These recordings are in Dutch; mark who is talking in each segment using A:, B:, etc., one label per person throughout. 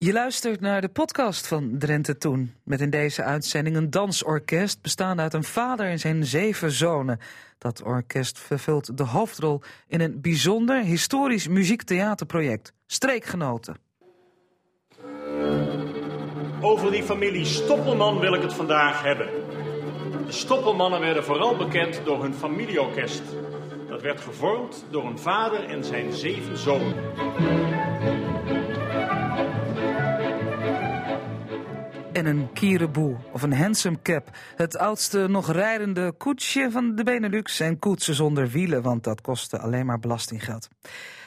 A: Je luistert naar de podcast van Drenthe Toen. Met in deze uitzending een dansorkest bestaande uit een vader en zijn zeven zonen. Dat orkest vervult de hoofdrol in een bijzonder historisch muziektheaterproject, Streekgenoten.
B: Over die familie Stoppelman wil ik het vandaag hebben. De Stoppelmannen werden vooral bekend door hun familieorkest. Dat werd gevormd door een vader en zijn zeven zonen.
A: En een kiereboe of een handsome cap. Het oudste nog rijdende koetsje van de Benelux. En koetsen zonder wielen, want dat kostte alleen maar belastinggeld.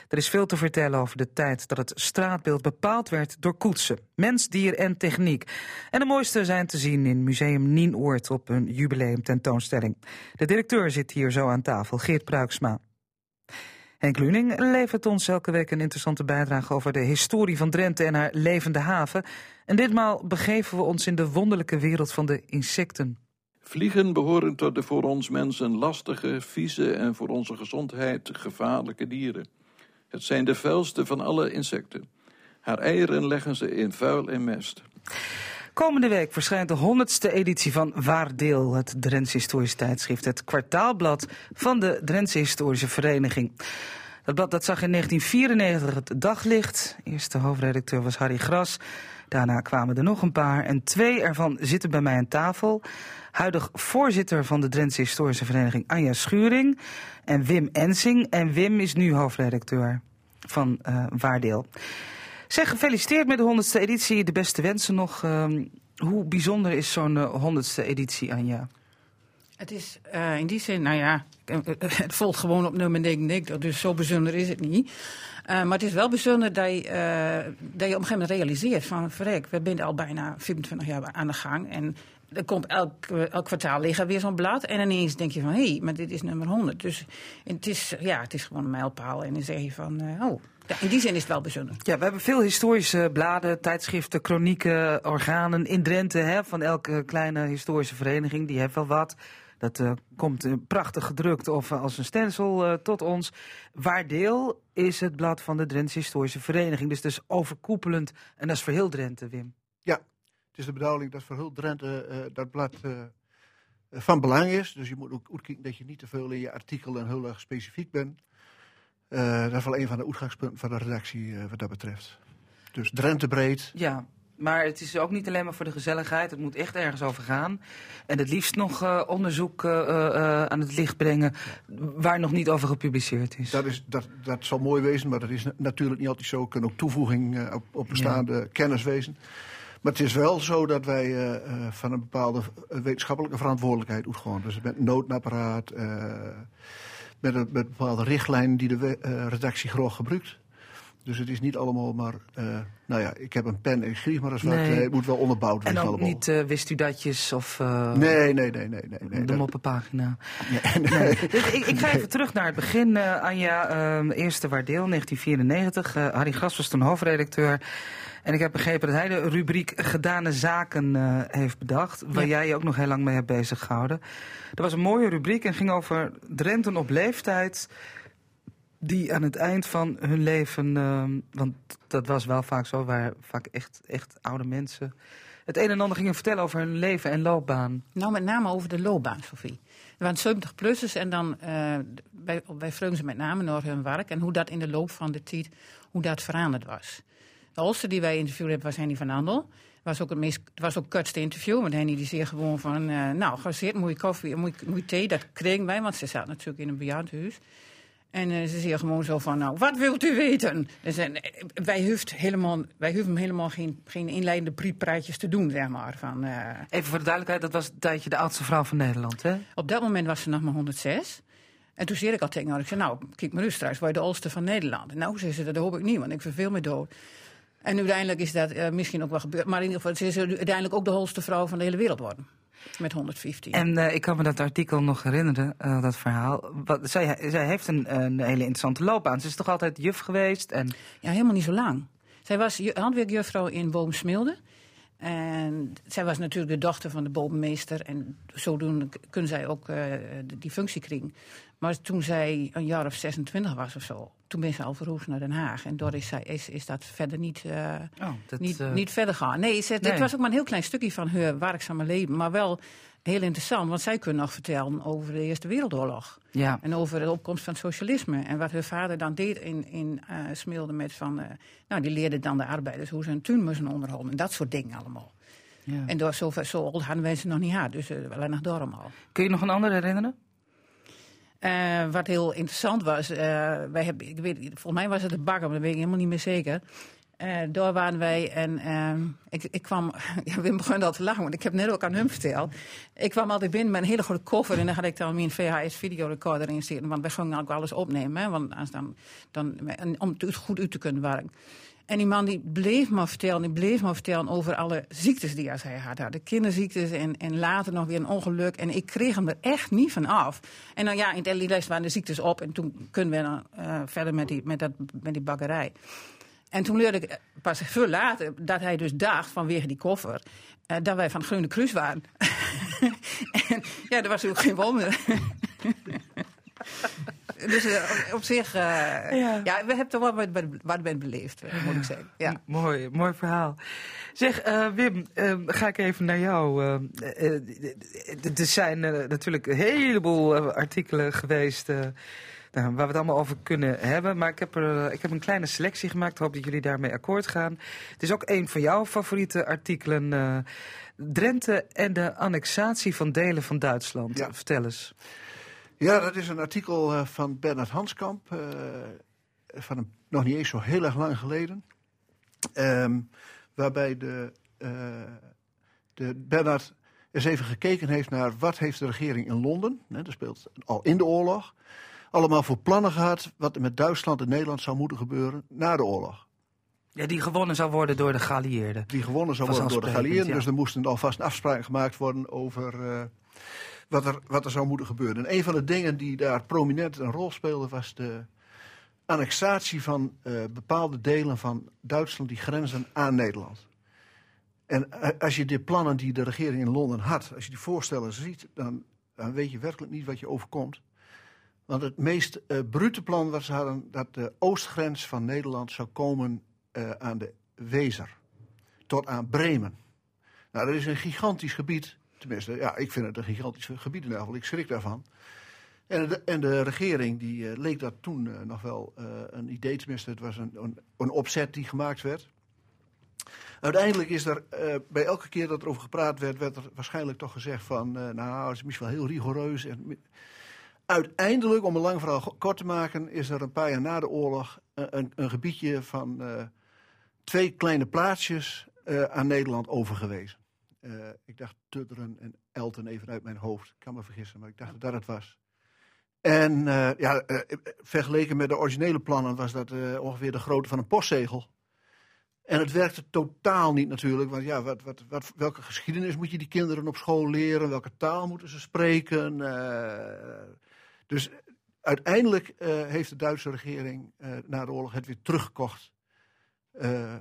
A: Er is veel te vertellen over de tijd dat het straatbeeld bepaald werd door koetsen. Mens, dier en techniek. En de mooiste zijn te zien in Museum Nienoord op een jubileum tentoonstelling. De directeur zit hier zo aan tafel, Geert Pruiksma. Henk Luning levert ons elke week een interessante bijdrage over de historie van Drenthe en haar levende haven. En ditmaal begeven we ons in de wonderlijke wereld van de insecten.
C: Vliegen behoren tot de voor ons mensen lastige, vieze en voor onze gezondheid gevaarlijke dieren. Het zijn de vuilste van alle insecten. Haar eieren leggen ze in vuil en mest.
A: Komende week verschijnt de honderdste editie van Waardeel, het Drentse Historische Tijdschrift, het kwartaalblad van de Drentse Historische Vereniging. Dat blad dat zag in 1994 het daglicht. Eerste hoofdredacteur was Harry Gras. Daarna kwamen er nog een paar en twee ervan zitten bij mij aan tafel. Huidig voorzitter van de Drentse Historische Vereniging Anja Schuring en Wim Ensing. En Wim is nu hoofdredacteur van uh, Waardeel. Zeg, gefeliciteerd met de honderdste editie. De beste wensen nog. Uh, hoe bijzonder is zo'n honderdste uh, editie, Anja?
D: Het is uh, in die zin, nou ja, het volgt gewoon op nummer 99, dus zo bijzonder is het niet. Maar het is wel bijzonder dat je, dat je op een gegeven moment realiseert van, verrek, we zijn al bijna 25 jaar aan de gang en er komt elk, elk kwartaal liggen weer zo'n blad. En ineens denk je van, hé, hey, maar dit is nummer 100. Dus het is, ja, het is gewoon een mijlpaal. En dan zeg je van, oh, ja, in die zin is het wel bijzonder.
A: Ja, we hebben veel historische bladen, tijdschriften, kronieken, organen in Drenthe. Hè, van elke kleine historische vereniging, die heeft wel wat. Dat uh, komt uh, prachtig gedrukt of uh, als een stencil tot ons. Waardeel is het blad van de Drentse Historische Vereniging. Dus dus overkoepelend. En dat is voor heel Drenthe, Wim.
E: Ja, het is de bedoeling dat voor heel Drenthe dat blad van belang is. Dus je moet ook uitkijken dat je niet te veel in je artikelen heel erg specifiek bent. Dat is wel een van de uitgangspunten van de redactie wat dat betreft. Dus Drenthe breed.
A: Ja, maar het is ook niet alleen maar voor de gezelligheid. Het moet echt ergens over gaan. En het liefst nog uh, onderzoek uh, uh, aan het licht brengen waar nog niet over gepubliceerd is.
E: Dat, is, dat, dat zal mooi wezen, maar dat is natuurlijk niet altijd zo. Kunnen ook toevoeging op, op bestaande ja. kennis wezen. Maar het is wel zo dat wij van een bepaalde wetenschappelijke verantwoordelijkheid uitgaan. Dus met noodapparaat, met, een, met bepaalde richtlijnen die de redactie graag gebruikt. Dus het is niet allemaal maar, uh, nou ja, ik heb een pen en ik schrijf maar eens wat. Nee. Het moet wel onderbouwd
A: worden.
E: En
A: ook niet uh, wist u datjes of... Uh,
E: nee, nee, nee, nee. nee,
A: de moppenpagina. Nee, nee. nee. Dus ik, ik, ga even terug naar het begin, Anja. eerste waardeel, 1994. Harry Gras was toen hoofdredacteur. En ik heb begrepen dat hij de rubriek Gedane Zaken heeft bedacht. Waar ja. jij je ook nog heel lang mee hebt bezig gehouden. Dat was een mooie rubriek en ging over Drenten op leeftijd die aan het eind van hun leven, uh, want dat was wel vaak zo, waar vaak echt, echt oude mensen het een en ander gingen vertellen over hun leven en loopbaan.
D: Nou, met name over de loopbaan, Sofie. Er waren 70-plussers en dan uh, bij, bij ze met name naar hun werk en hoe dat in de loop van de tijd, hoe dat veranderd was. De oudste die wij interviewd was Henny van Andel. Was ook het was ook het kortste interview, want Henny die zei gewoon van, uh, nou, ga zitten, mooie koffie, mooie, mooie thee, dat kregen wij, want ze zat natuurlijk in een bejaardenhuis. En uh, ze zeggen gewoon zo van, nou, wat wilt u weten? Dus, uh, wij hoeven helemaal, wij hoeven helemaal geen, geen inleidende priepraatjes te doen, zeg maar. Van, uh,
A: Even voor de duidelijkheid, dat was een tijdje de oudste vrouw van Nederland, hè?
D: Op dat moment was ze nog maar 106. En toen zei ik al tegen haar, ik zei, nou, kijk maar eens straks, waar je de oudste van Nederland. Nou, zei ze, dat hoop ik niet, want ik verveel me dood. En uiteindelijk is dat uh, misschien ook wel gebeurd. Maar in ieder geval, ze is uiteindelijk ook de holste vrouw van de hele wereld worden. Met 115.
A: En uh, ik kan me dat artikel nog herinneren, uh, dat verhaal. Wat, zij, zij heeft een, een, hele interessante loopbaan. Ze is toch altijd juf geweest? En...
D: Ja, helemaal niet zo lang. Zij was handwerkjuffrouw in Boomsmilde. En zij was natuurlijk de dochter van de boommeester. En zodoende kunnen zij ook uh, die functie kringen. Maar toen zij een jaar of 26 was of zo, toen ben ze al verhuisd naar Den Haag. En door is, is, is dat verder niet, eh,
A: Oh, dat,
D: niet,
A: eh,
D: niet verder gaan. Nee, ze,
A: Nee.
D: dit was ook maar een heel klein stukje van haar werkzame leven. Maar wel heel interessant, want zij kunnen nog vertellen over de Eerste Wereldoorlog.
A: Ja.
D: En over de opkomst van het socialisme. En wat haar vader dan deed in, in eh, Smilde met van... nou, die leerde dan de arbeiders hoe ze een tuin moesten onderhouden. En dat soort dingen allemaal.
A: ja.
D: En door zo, zo oud hadden wij ze nog niet gehad. Dus alleen nog daarom al.
A: Kun je nog een ander herinneren?
D: Eh, wat heel interessant was, eh, wij hebben, ik weet, volgens mij was het de bakker, maar dat weet ik helemaal niet meer zeker. Eh daar waren wij en ehm, ik, ik kwam, ja, Wim begon al te lachen, want ik heb net ook aan hem verteld. Ik kwam altijd binnen met een hele grote koffer en dan had ik dan mijn VHS-videorecorder in zitten. Want wij gingen ook alles opnemen, want dan, dan, om het goed uit te kunnen werken. En die man die bleef maar vertellen, die bleef maar vertellen over alle ziektes die hij had. De kinderziektes en, en later nog weer een ongeluk. En ik kreeg hem er echt niet van af. En dan ja, in de lijst waren de ziektes op. En toen kunnen we dan uh, verder met die, met, dat, met die bakkerij. En toen leerde ik pas veel later dat hij dus dacht vanwege die koffer. Uh, dat wij van Groene Kruis waren. en ja, er was ook geen wol meer. Dus uh, op zich, uh, ja. ja. we hebben toch wel wat, wat ben beleefd, moet ik zeggen. Ja.
A: Mooi, mooi verhaal. Zeg, uh, Wim, ga ik even naar jou. er zijn natuurlijk een heleboel artikelen geweest nou, waar we het allemaal over kunnen hebben. Maar ik heb, er, ik heb een kleine selectie gemaakt. Ik hoop dat jullie daarmee akkoord gaan. Het is ook een van jouw favoriete artikelen. Drenthe en de annexatie van delen van Duitsland.
E: Ja.
A: Vertel eens.
E: Ja, dat is een artikel uh, van Bernard Hanskamp. Uh, van een, nog niet eens zo heel erg lang geleden. Um, waarbij de, uh, de Bernard eens even gekeken heeft naar wat heeft de regering in Londen. Hè, dat speelt al in de oorlog. Allemaal voor plannen gehad wat er met Duitsland en Nederland zou moeten gebeuren na de oorlog.
A: Ja, die gewonnen zou worden door de geallieerden.
E: Die gewonnen zou worden door de geallieerden. Ja. Dus er moesten alvast een afspraak gemaakt worden over uh, wat, er, wat er zou moeten gebeuren. En een van de dingen die daar prominent een rol speelde was de annexatie van uh, bepaalde delen van Duitsland die grenzen aan Nederland. En uh, als je de plannen die de regering in Londen had, als je die voorstellen ziet, dan, dan weet je werkelijk niet wat je overkomt. Want het meest uh, brute plan ze hadden, dat de oostgrens van Nederland zou komen aan de Wezer. Tot aan Bremen. Nou, dat is een gigantisch gebied. Tenminste, ja, ik vind het een gigantisch gebied in ieder geval. Ik schrik daarvan. En de, en de regering die uh, leek dat toen uh, nog wel een idee. Tenminste, het was een, een, een, opzet die gemaakt werd. Uiteindelijk is er bij elke keer dat er over gepraat werd, werd er waarschijnlijk toch gezegd van, nou, het is misschien wel heel rigoureus. En, uiteindelijk, om een lang verhaal kort te maken, is er een paar jaar na de oorlog een, een gebiedje van twee kleine plaatsjes aan Nederland overgewezen. Uh, ik dacht Tutteren en Elten even uit mijn hoofd. Ik kan me vergissen, maar ik dacht dat dat het was. En ja, vergeleken met de originele plannen was dat ongeveer de grootte van een postzegel. En het werkte totaal niet natuurlijk. Want ja, wat, wat, wat, welke geschiedenis moet je die kinderen op school leren? Welke taal moeten ze spreken? dus uiteindelijk heeft de Duitse regering na de oorlog het weer teruggekocht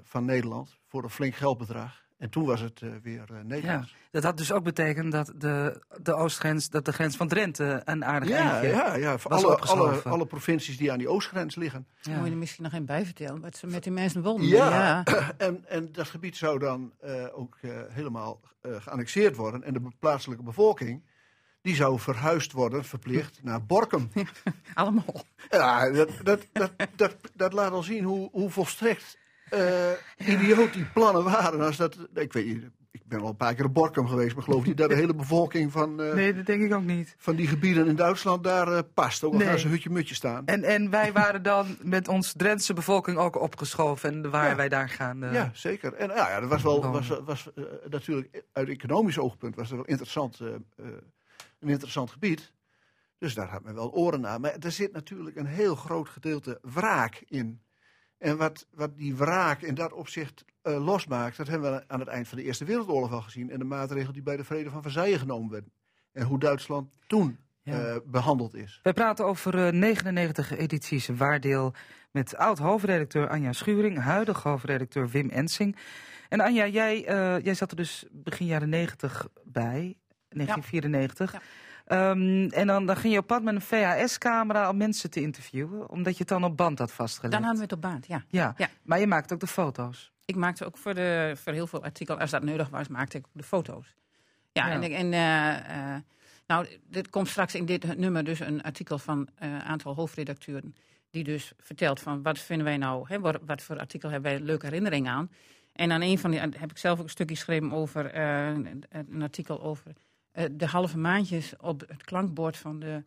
E: van Nederland voor een flink geldbedrag. En toen was het weer Nederlands.
A: Ja, dat had dus ook betekend dat de, de oostgrens, dat de grens van Drenthe een aardig
E: ja,
A: eindje
E: ja, ja, voor alle, alle, alle provincies die aan die oostgrens liggen.
D: Ja. Moet je er misschien nog een bij vertellen, wat ze met die mensen wonen.
E: Ja, ja. En, en dat gebied zou dan ook helemaal geannexeerd worden. En de plaatselijke bevolking die zou verhuisd worden, verplicht, naar Borkum.
D: Allemaal.
E: Ja, dat, dat, dat, dat, dat laat al zien hoe, hoe volstrekt uh, idioot die plannen waren. Als dat, ik weet niet, ik ben al een paar keer op Borkum geweest, maar geloof niet dat de hele bevolking van, uh,
A: nee, dat denk ik ook niet.
E: van die gebieden in Duitsland daar uh, past. Ook al nee. gaan ze hutje-mutje staan.
A: En, en wij waren dan met ons Drentse bevolking ook opgeschoven en ja. wij daar gaan. Uh,
E: ja, zeker. En ja, ja dat was wel, was, was, natuurlijk uit economisch oogpunt was dat wel interessant een interessant gebied. Dus daar had men wel oren naar. Maar er zit natuurlijk een heel groot gedeelte wraak in. En wat, wat die wraak in dat opzicht uh, losmaakt, dat hebben we aan het eind van de Eerste Wereldoorlog al gezien. En de maatregelen die bij de Vrede van Versailles genomen werden. En hoe Duitsland toen ja. uh, behandeld is.
A: Wij praten over uh, 99 edities Waardeel met oud-hoofdredacteur Anja Schuring, huidig hoofdredacteur Wim Ensing. En Anja, jij, jij zat er dus begin jaren 90 bij. 1994. Ja. Ehm, en dan, dan ging je op pad met een VHS-camera om mensen te interviewen, omdat je het dan op band had vastgelegd.
D: Dan hadden we het op band, ja.
A: Ja,
D: Ja.
A: maar je maakt ook de foto's.
D: Ik maakte ook voor, de, voor heel veel artikelen, als dat nodig was, maakte ik de foto's. Ja,
A: Ja.
D: en, en eh, eh, nou, er komt straks in dit nummer dus een artikel van een aantal hoofdredacteuren. Die dus vertelt van wat vinden wij nou, hè, wat, wat voor artikel hebben wij een leuke herinnering aan. En aan een van die heb ik zelf ook een stukje geschreven over eh, een artikel over eh, de halve maandjes op het klankbord van de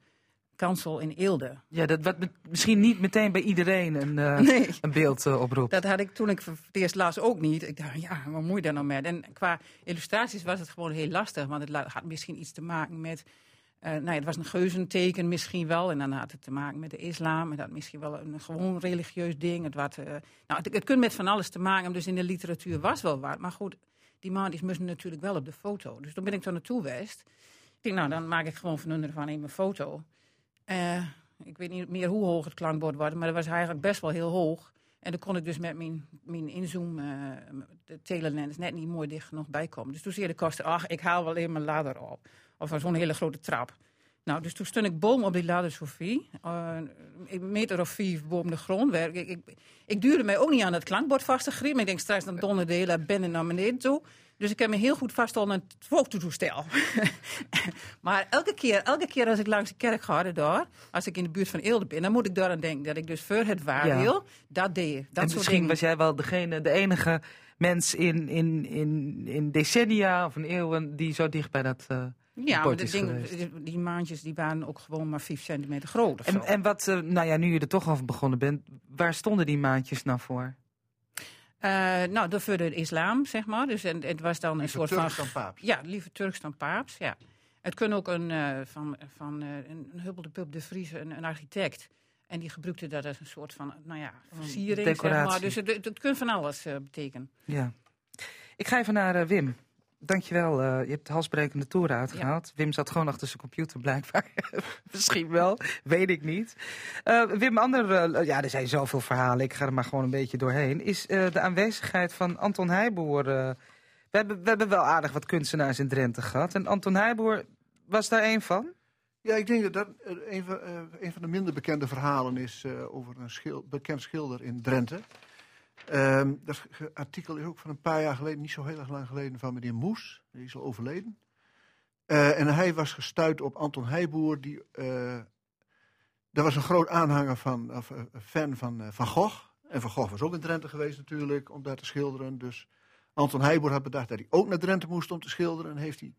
D: kansel in Eelde.
A: Ja, dat wat misschien niet meteen bij iedereen een, eh,
D: Nee.
A: een beeld eh, oproept.
D: Dat had ik toen ik voor het eerst las ook niet. Ik dacht, ja, wat moet je daar nou met? En qua illustraties was het gewoon heel lastig. Want het had misschien iets te maken met... nou ja, het was een geuzenteken misschien wel. En dan had het te maken met de islam. En dat misschien wel een gewoon religieus ding. Het, wat, eh, nou, het, het kunt met van alles te maken. Dus in de literatuur was wel wat. Maar goed, die man moesten natuurlijk wel op de foto. Dus toen ben ik er naartoe geweest. Ik denk, nou, dan maak ik gewoon van onder van een foto. Eh, ik weet niet meer hoe hoog het klankbord was. Maar dat was eigenlijk best wel heel hoog. En dan kon ik dus met mijn, mijn inzoom, eh de telelens, net niet mooi dicht genoeg bij komen. Dus toen zei de koster, ach, ik haal wel even mijn ladder op. Of zo'n hele grote trap. Nou, dus toen stond ik boom op die ladder, Sophie. eh, een meter of vier boven de grond. Ik, ik, ik, duurde mij ook niet aan het klankbord vast te griepen. Ik denk straks dan donder de hele naar beneden toe. Dus ik heb me heel goed vastgehouden aan het fototoestel. maar elke keer, elke keer als ik langs de kerk ga, daar, als ik in de buurt van Eelde ben, dan moet ik daaraan denken dat ik dus voor het waar
A: Ja.
D: wil, dat deed. Dat
A: en misschien
D: dingen.
A: was jij wel degene, de enige mens in, in, in, in decennia of in eeuwen die zo dicht bij dat eh
D: Ja, maar ding, die, maandjes die waren ook gewoon maar 5 centimeter groot.
A: En, en wat, eh, nou ja, nu je er toch over begonnen bent, waar stonden die maandjes nou voor?
D: Eh, nou, dat voor de islam, zeg maar. Dus en, het was dan een
E: Liever
D: soort
E: Turks
D: van.
E: dan paaps.
D: Ja, liever Turks dan paaps. Ja. Het kan ook een eh, van, van eh, een, een Pub de Vries, een, een architect. En die gebruikte dat als een soort van, nou ja, versiering. Zeg maar. Dus het, het, het kan van alles betekenen.
A: Ja. Ik ga even naar Wim. Dankjewel, eh je hebt de halsbrekende toeren uitgehaald. Wim zat gewoon achter zijn computer blijkbaar. Misschien wel, weet ik niet. Eh, Wim, ander, eh, ja, er zijn zoveel verhalen, ik ga er maar gewoon een beetje doorheen. Is eh, de aanwezigheid van Anton Heijboer. eh, we, hebben, we hebben wel aardig wat kunstenaars in Drenthe gehad. En Anton Heijboer was daar één van?
E: Ja, ik denk dat dat een van, een van de minder bekende verhalen is eh, over een schil- bekend schilder in Drenthe. Ehm, dat artikel is ook van een paar jaar geleden, niet zo heel erg lang geleden, van meneer Moes. Die is al overleden. Eh, en hij was gestuurd op Anton Heijboer. Die, eh dat was een groot aanhanger van, of eh, fan van Van Gogh. En Van Gogh was ook in Drenthe geweest natuurlijk, om daar te schilderen. Dus Anton Heijboer had bedacht dat hij ook naar Drenthe moest om te schilderen. En heeft hij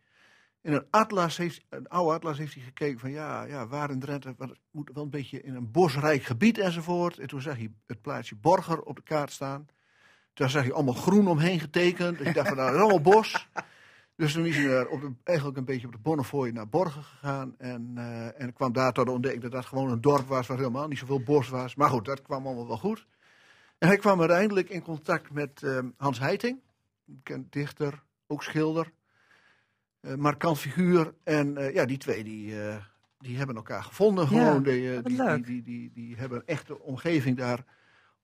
E: in een atlas heeft, een oude atlas heeft hij gekeken van ja, ja waar in Drenthe, want het moet wel een beetje in een bosrijk gebied enzovoort. En toen zag hij het plaatsje Borger op de kaart staan. Toen zag hij allemaal groen omheen getekend. Dus ik dacht van nou, dat is allemaal bos. Dus toen is hij op eigenlijk een beetje op de Bonnefoy naar Borger gegaan. En, eh, en kwam daar tot de ontdekking dat dat gewoon een dorp was waar helemaal niet zoveel bos was. Maar goed, dat kwam allemaal wel goed. En hij kwam uiteindelijk in contact met eh, Hans Heiting, bekend dichter, ook schilder markant figuur. En eh, ja, die twee die, eh, die hebben elkaar gevonden. Gewoon. Die, eh, die, die, die, die, hebben echt de omgeving daar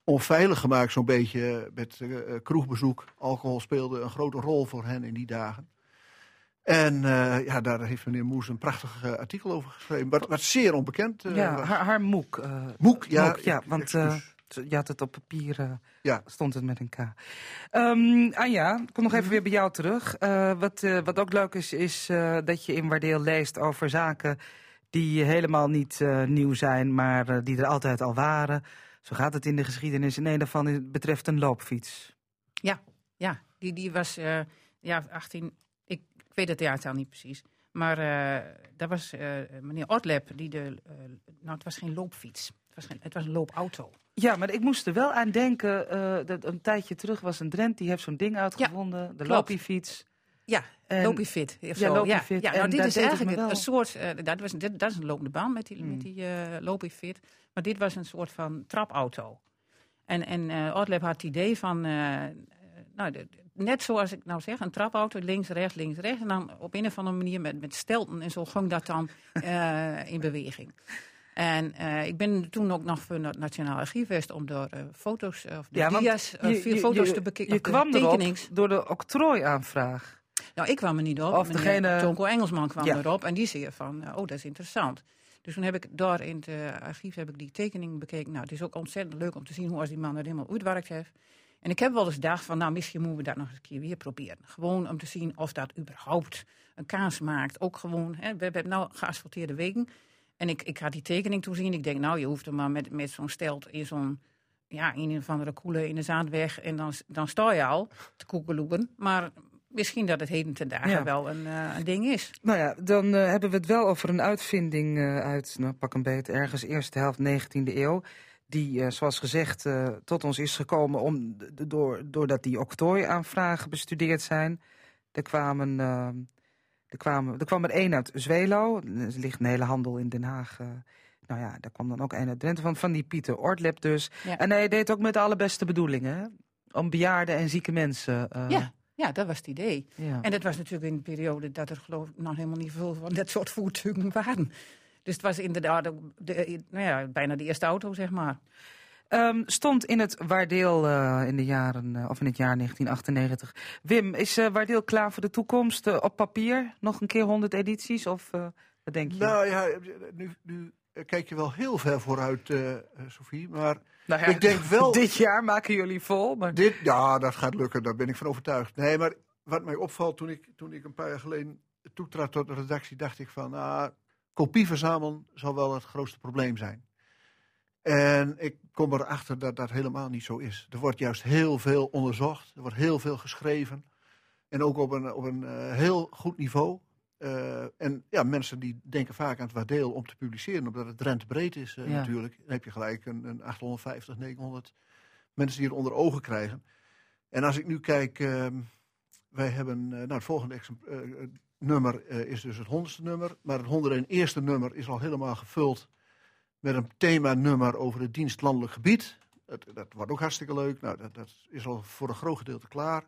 E: onveilig gemaakt, zo'n beetje. Met eh, eh, kroegbezoek. Alcohol speelde een grote rol voor hen in die dagen. En eh, ja, daar heeft meneer Moes een prachtig eh, artikel over geschreven. Wat, wat zeer onbekend eh,
A: ja,
E: was.
A: haar, haar moek. eh,
E: Moek, ja.
A: Moek, ja,
E: ik-
A: want eh. Je had het op papier, eh,
E: Ja.
A: stond het met een K. Ehm Anja, ik kom nog even weer bij jou terug. Eh, wat, eh, wat ook leuk is, is eh, dat je in Waardeel leest over zaken die helemaal niet eh, nieuw zijn, maar eh, die er altijd al waren. Zo gaat het in de geschiedenis. En een daarvan betreft een loopfiets.
D: Ja, die, die was eh, ja, 18. Ik, ik weet het jaartal niet precies. Maar eh dat was eh, meneer Ortleb die de. eh, nou, het was geen loopfiets. Het was, geen, het was een loopauto.
A: Ja, maar ik moest er wel aan denken. eh, dat een tijdje terug was een Drent die heeft zo'n ding uitgevonden. de
D: klopt.
A: loopiefiets.
D: Ja,
A: En-
D: Lopiefit. Of
A: Ja. Lopiefit.
D: Ja,
A: En
D: nou, dit is eigenlijk een soort. eh, dat, was, dit, dat is een lopende baan met die,
A: Mm.
D: met die eh Lopiefit. Maar dit was een soort van trapauto. En, en Ortleb had het idee van. nou, de- net zoals ik nou zeg, een trapauto, links, rechts, links, rechts. En dan op een of andere manier met, met stelten en zo ging dat dan in beweging. En eh, ik ben toen ook nog voor het Nationaal Archief geweest om door eh, foto's, eh, of de
A: Ja,
D: dia's,
A: je,
D: vier
A: je-
D: foto's
A: je-
D: te bekijken.
A: Je kwam
D: tekenings.
A: door de octrooiaanvraag.
D: Nou, ik kwam er niet op.
A: Of degene-
D: Tonko Engelsman kwam
A: Ja.
D: erop en die zei van, oh, dat is interessant. Dus toen heb ik daar in het archief heb ik die tekening bekeken. Nou, het is ook ontzettend leuk om te zien hoe als die man er helemaal uitwerkt heeft. En ik heb wel eens gedacht van, nou, misschien moeten we dat nog eens een keer weer proberen. Gewoon om te zien of dat überhaupt een kaas maakt. Ook gewoon, hè, we hebben nou geasfalteerde wegen. En ik, ik had die tekening toen zien. Ik denk, nou, je hoeft er maar met, met zo'n stelt in zo'n, ja, in een of andere koele in de zaadweg. En dan, dan sta je al te koekeloeken. Maar misschien dat het heden ten dagen
A: Ja.
D: wel een, eh, een ding is.
A: Nou ja, dan eh, hebben we het wel over een uitvinding eh, uit, nou, pak een beet, ergens eerste helft 19e eeuw. Die, zoals gezegd, tot ons is gekomen om, door, doordat die octrooiaanvragen bestudeerd zijn. Er, kwamen, eh, er, kwamen, er kwam er één uit Zwelo. Er ligt een hele handel in Den Haag. eh. nou ja, daar kwam dan ook één uit Drenthe van, van die Pieter Ortleb dus.
D: Ja.
A: En hij deed ook met de allerbeste bedoelingen. Hè? Om bejaarde en zieke mensen. eh,
D: Ja, ja, dat was het idee.
A: ja.
D: En dat was natuurlijk in een periode dat er geloof ik nog helemaal niet veel van dat soort voertuigen waren. Dus het was inderdaad de, nou ja, bijna de eerste auto, zeg maar.
A: Ehm, stond in het Waardeel eh, in, de jaren, eh, of in het jaar 1998. Wim, is eh, Waardeel klaar voor de toekomst op papier? Nog een keer 100 edities? Of eh, wat denk je?
E: Nou ja, nu, nu kijk je wel heel ver vooruit, eh, eh, Sophie. Maar
A: Nou ja,
E: ik denk wel-
A: Dit jaar maken jullie vol. Maar...
E: dit, ja, dat gaat lukken, daar ben ik van overtuigd. Nee, maar wat mij opvalt toen ik, toen ik een paar jaar geleden toetrad tot de redactie, dacht ik van, ah, kopie verzamelen zal wel het grootste probleem zijn. En ik kom erachter dat dat helemaal niet zo is. Er wordt juist heel veel onderzocht, er wordt heel veel geschreven. En ook op een, op een eh, heel goed niveau. Eh, en ja, mensen die denken vaak aan het waardeel om te publiceren, omdat het Drenthe breed is eh,
A: Ja.
E: natuurlijk. Dan heb je gelijk een, een 850, 900 mensen die het onder ogen krijgen. En als ik nu kijk, ehm, wij hebben, nou het volgende nummer is dus het honderdste nummer. Maar het 101ste nummer is al helemaal gevuld met een themanummer over het dienstlandelijk gebied. Dat, dat wordt ook hartstikke leuk. Nou, dat, dat is al voor een groot gedeelte klaar.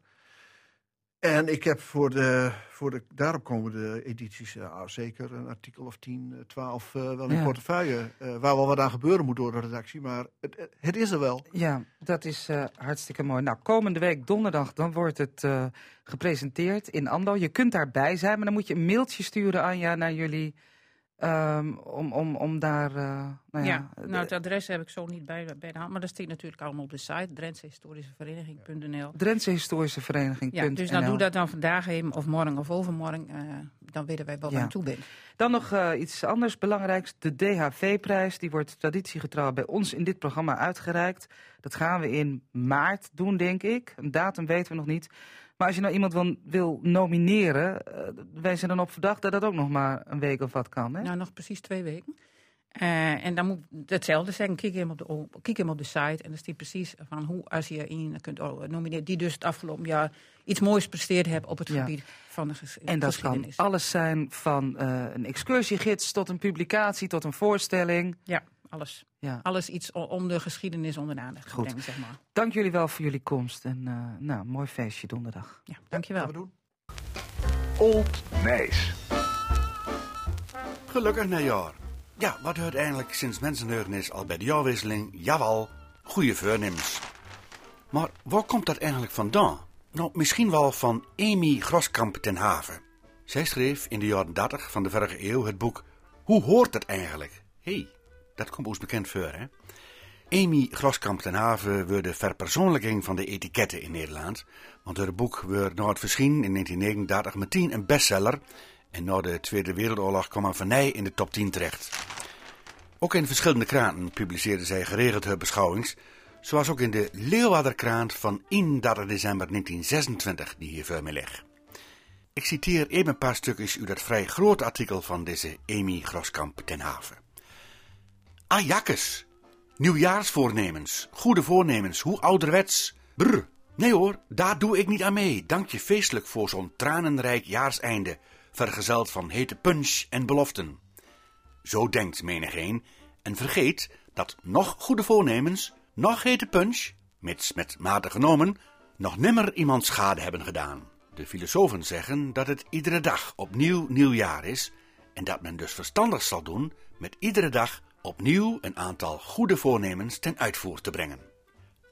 E: En ik heb voor de, voor de daarop komende edities ja, zeker een artikel of 10, eh, 12 eh, wel in
A: Ja.
E: portefeuille. eh, waar wel wat aan gebeuren moet door de redactie. Maar het, het- is er wel.
A: Ja, dat is eh, hartstikke mooi. Nou, komende week donderdag dan wordt het eh, gepresenteerd in Ando. Je kunt daarbij zijn, maar dan moet je een mailtje sturen, Anja, naar jullie. Ehm, om, om, om daar. eh, nou ja,
D: Ja, nou, het adres heb ik zo niet bij, bij de hand. Maar dat staat natuurlijk allemaal op de site, drentsehistorischevereniging.nl.
A: Drentse Historische Vereniging.
D: Ja, dus nou doe dat dan vandaag even, of morgen of overmorgen. eh, dan weten wij wel waar
A: Ja.
D: je toe bent.
A: Dan nog eh, iets anders belangrijks. De DHV-prijs. Die wordt traditiegetrouw bij ons in dit programma uitgereikt. Dat gaan we in maart doen, denk ik. Een datum weten we nog niet. Maar als je nou iemand wil, wil nomineren, eh wij zijn dan op verdacht dat dat ook nog maar een week of wat kan. Hè?
D: Nou, nog precies twee weken. Eh, en dan moet ik hetzelfde zeggen. Kijk hem op de, kijk hem op de site. En dan staat precies van hoe, als je in kunt nomineren. Die dus het afgelopen jaar iets moois presteerd hebben op het
A: Ja.
D: gebied van de ges
A: en dat kan
D: geschiedenis.
A: alles zijn van eh, een excursiegids tot een publicatie, tot een voorstelling.
D: Ja, alles.
A: Ja.
D: Alles iets om de geschiedenis onder de aandacht te
A: Goed.
D: brengen, zeg maar.
A: Dank jullie wel voor jullie komst. En eh, nou, mooi feestje donderdag.
D: Ja, dankjewel.
E: Gaan we doen.
F: Old Nijs.
G: Gelukkig nieuwjaar. Ja, wat hoort eigenlijk sinds mensenheugenis al bij de jaarwisseling? Jawel, goede voornemens. Maar waar komt dat eigenlijk vandaan? Nou, misschien wel van Amy Groskamp ten Haven. Zij schreef in de jaren 30 van de vorige eeuw het boek Hoe hoort het eigenlijk? Hé, hey, dat komt ons bekend voor, hè? Amy Groskamp ten Haven werd de verpersoonlijking van de etiketten in Nederland. Want haar boek werd na het verschijnen in 1939 meteen een bestseller. En na de Tweede Wereldoorlog kwam er van in de top 10 terecht. Ook in verschillende kranten publiceerde zij geregeld haar beschouwings. Zoals ook in de Leeuwarderkrant van 31 december 1926, die hier voor mij. Ik citeer even een paar stukjes uit dat vrij grote artikel van deze Amy Groskamp ten Haven. Ajakkes. Nieuwjaarsvoornemens. Goede voornemens. Hoe ouderwets. Brr. Nee hoor, daar doe ik niet aan mee. Dank je feestelijk voor zo'n tranenrijk jaarseinde. Vergezeld van hete punch en beloften. Zo denkt menigeen. En vergeet dat nog goede voornemens, nog hete punch, mits met mate genomen, nog nimmer iemand schade hebben gedaan. De filosofen zeggen dat het iedere dag opnieuw nieuwjaar is en dat men dus verstandig zal doen met iedere dag opnieuw een aantal goede voornemens ten uitvoer te brengen.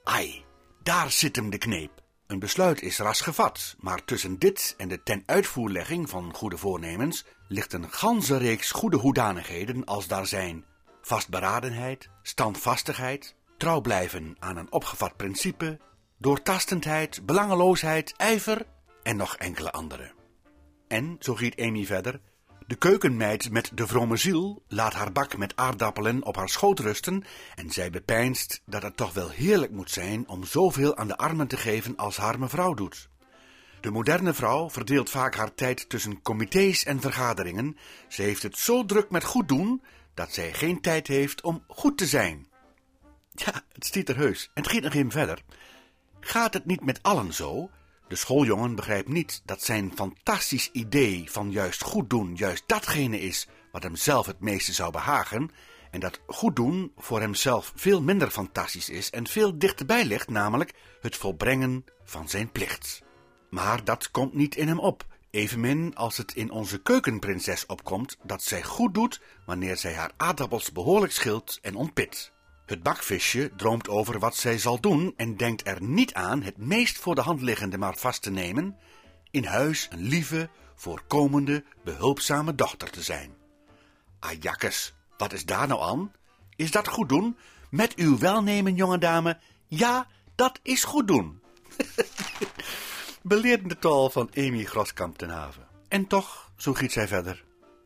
G: Ai, daar zit hem de kneep. Een besluit is ras gevat, maar tussen dit en de ten uitvoerlegging van goede voornemens ligt een ganse reeks goede hoedanigheden als daar zijn vastberadenheid, standvastigheid, trouw blijven aan een opgevat principe, doortastendheid, belangeloosheid, ijver en nog enkele andere. En, zo giet Amy verder, de keukenmeid met de vrome ziel laat haar bak met aardappelen op haar schoot rusten en zij bepeinst dat het toch wel heerlijk moet zijn om zoveel aan de armen te geven als haar mevrouw doet. De moderne vrouw verdeelt vaak haar tijd tussen comité's en vergaderingen. Ze heeft het zo druk met goed doen dat zij geen tijd heeft om goed te zijn. Ja, het stiet er heus en het gaat nog even verder. Gaat het niet met allen zo? De schooljongen begrijpt niet dat zijn fantastisch idee van juist goed doen juist datgene is wat hem zelf het meeste zou behagen, en dat goed doen voor hemzelf veel minder fantastisch is en veel dichterbij ligt, namelijk het volbrengen van zijn plicht. Maar dat komt niet in hem op, evenmin als het in onze keukenprinses opkomt dat zij goed doet wanneer zij haar aardappels behoorlijk schilt en ontpit. Het bakvisje droomt over wat zij zal doen en denkt er niet aan het meest voor de hand liggende maar vast te nemen, in huis een lieve, voorkomende, behulpzame dochter te zijn. Ajakkes, wat is daar nou aan? Is dat goed doen? Met uw welnemen, jonge dame? Ja, dat is goed doen. Beleerdende taal van Amy Groskamp ten Haven. En toch, zo giet zij verder,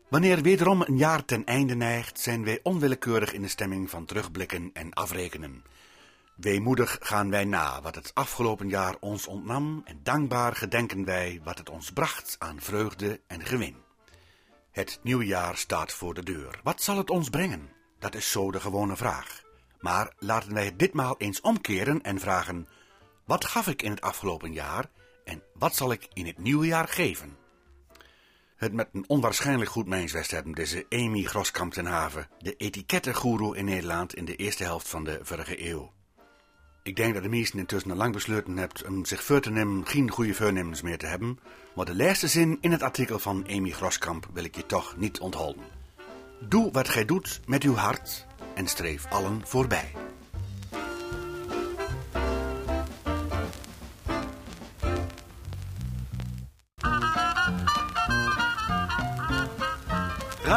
G: Wanneer wederom een jaar ten einde neigt, zijn wij onwillekeurig in de stemming van terugblikken en afrekenen. Weemoedig gaan wij na wat het afgelopen jaar ons ontnam en dankbaar gedenken wij wat het ons bracht aan vreugde en gewin. Het nieuwe jaar staat voor de deur. Wat zal het ons brengen? Dat is zo de gewone vraag. Maar laten wij het ditmaal eens omkeren en vragen: wat gaf ik in het afgelopen jaar en wat zal ik in het nieuwe jaar geven? Het met een onwaarschijnlijk goed menswest hebben, deze Amy Groskamp ten Haven, de etikettengoeroe in Nederland in de eerste helft van de vorige eeuw. Ik denk dat de meesten intussen al lang besloten hebt om zich voor te nemen geen goede voornemens meer te hebben, maar de laatste zin in het artikel van Amy Groskamp wil ik je toch niet onthouden. Doe wat gij doet met uw hart en streef allen voorbij.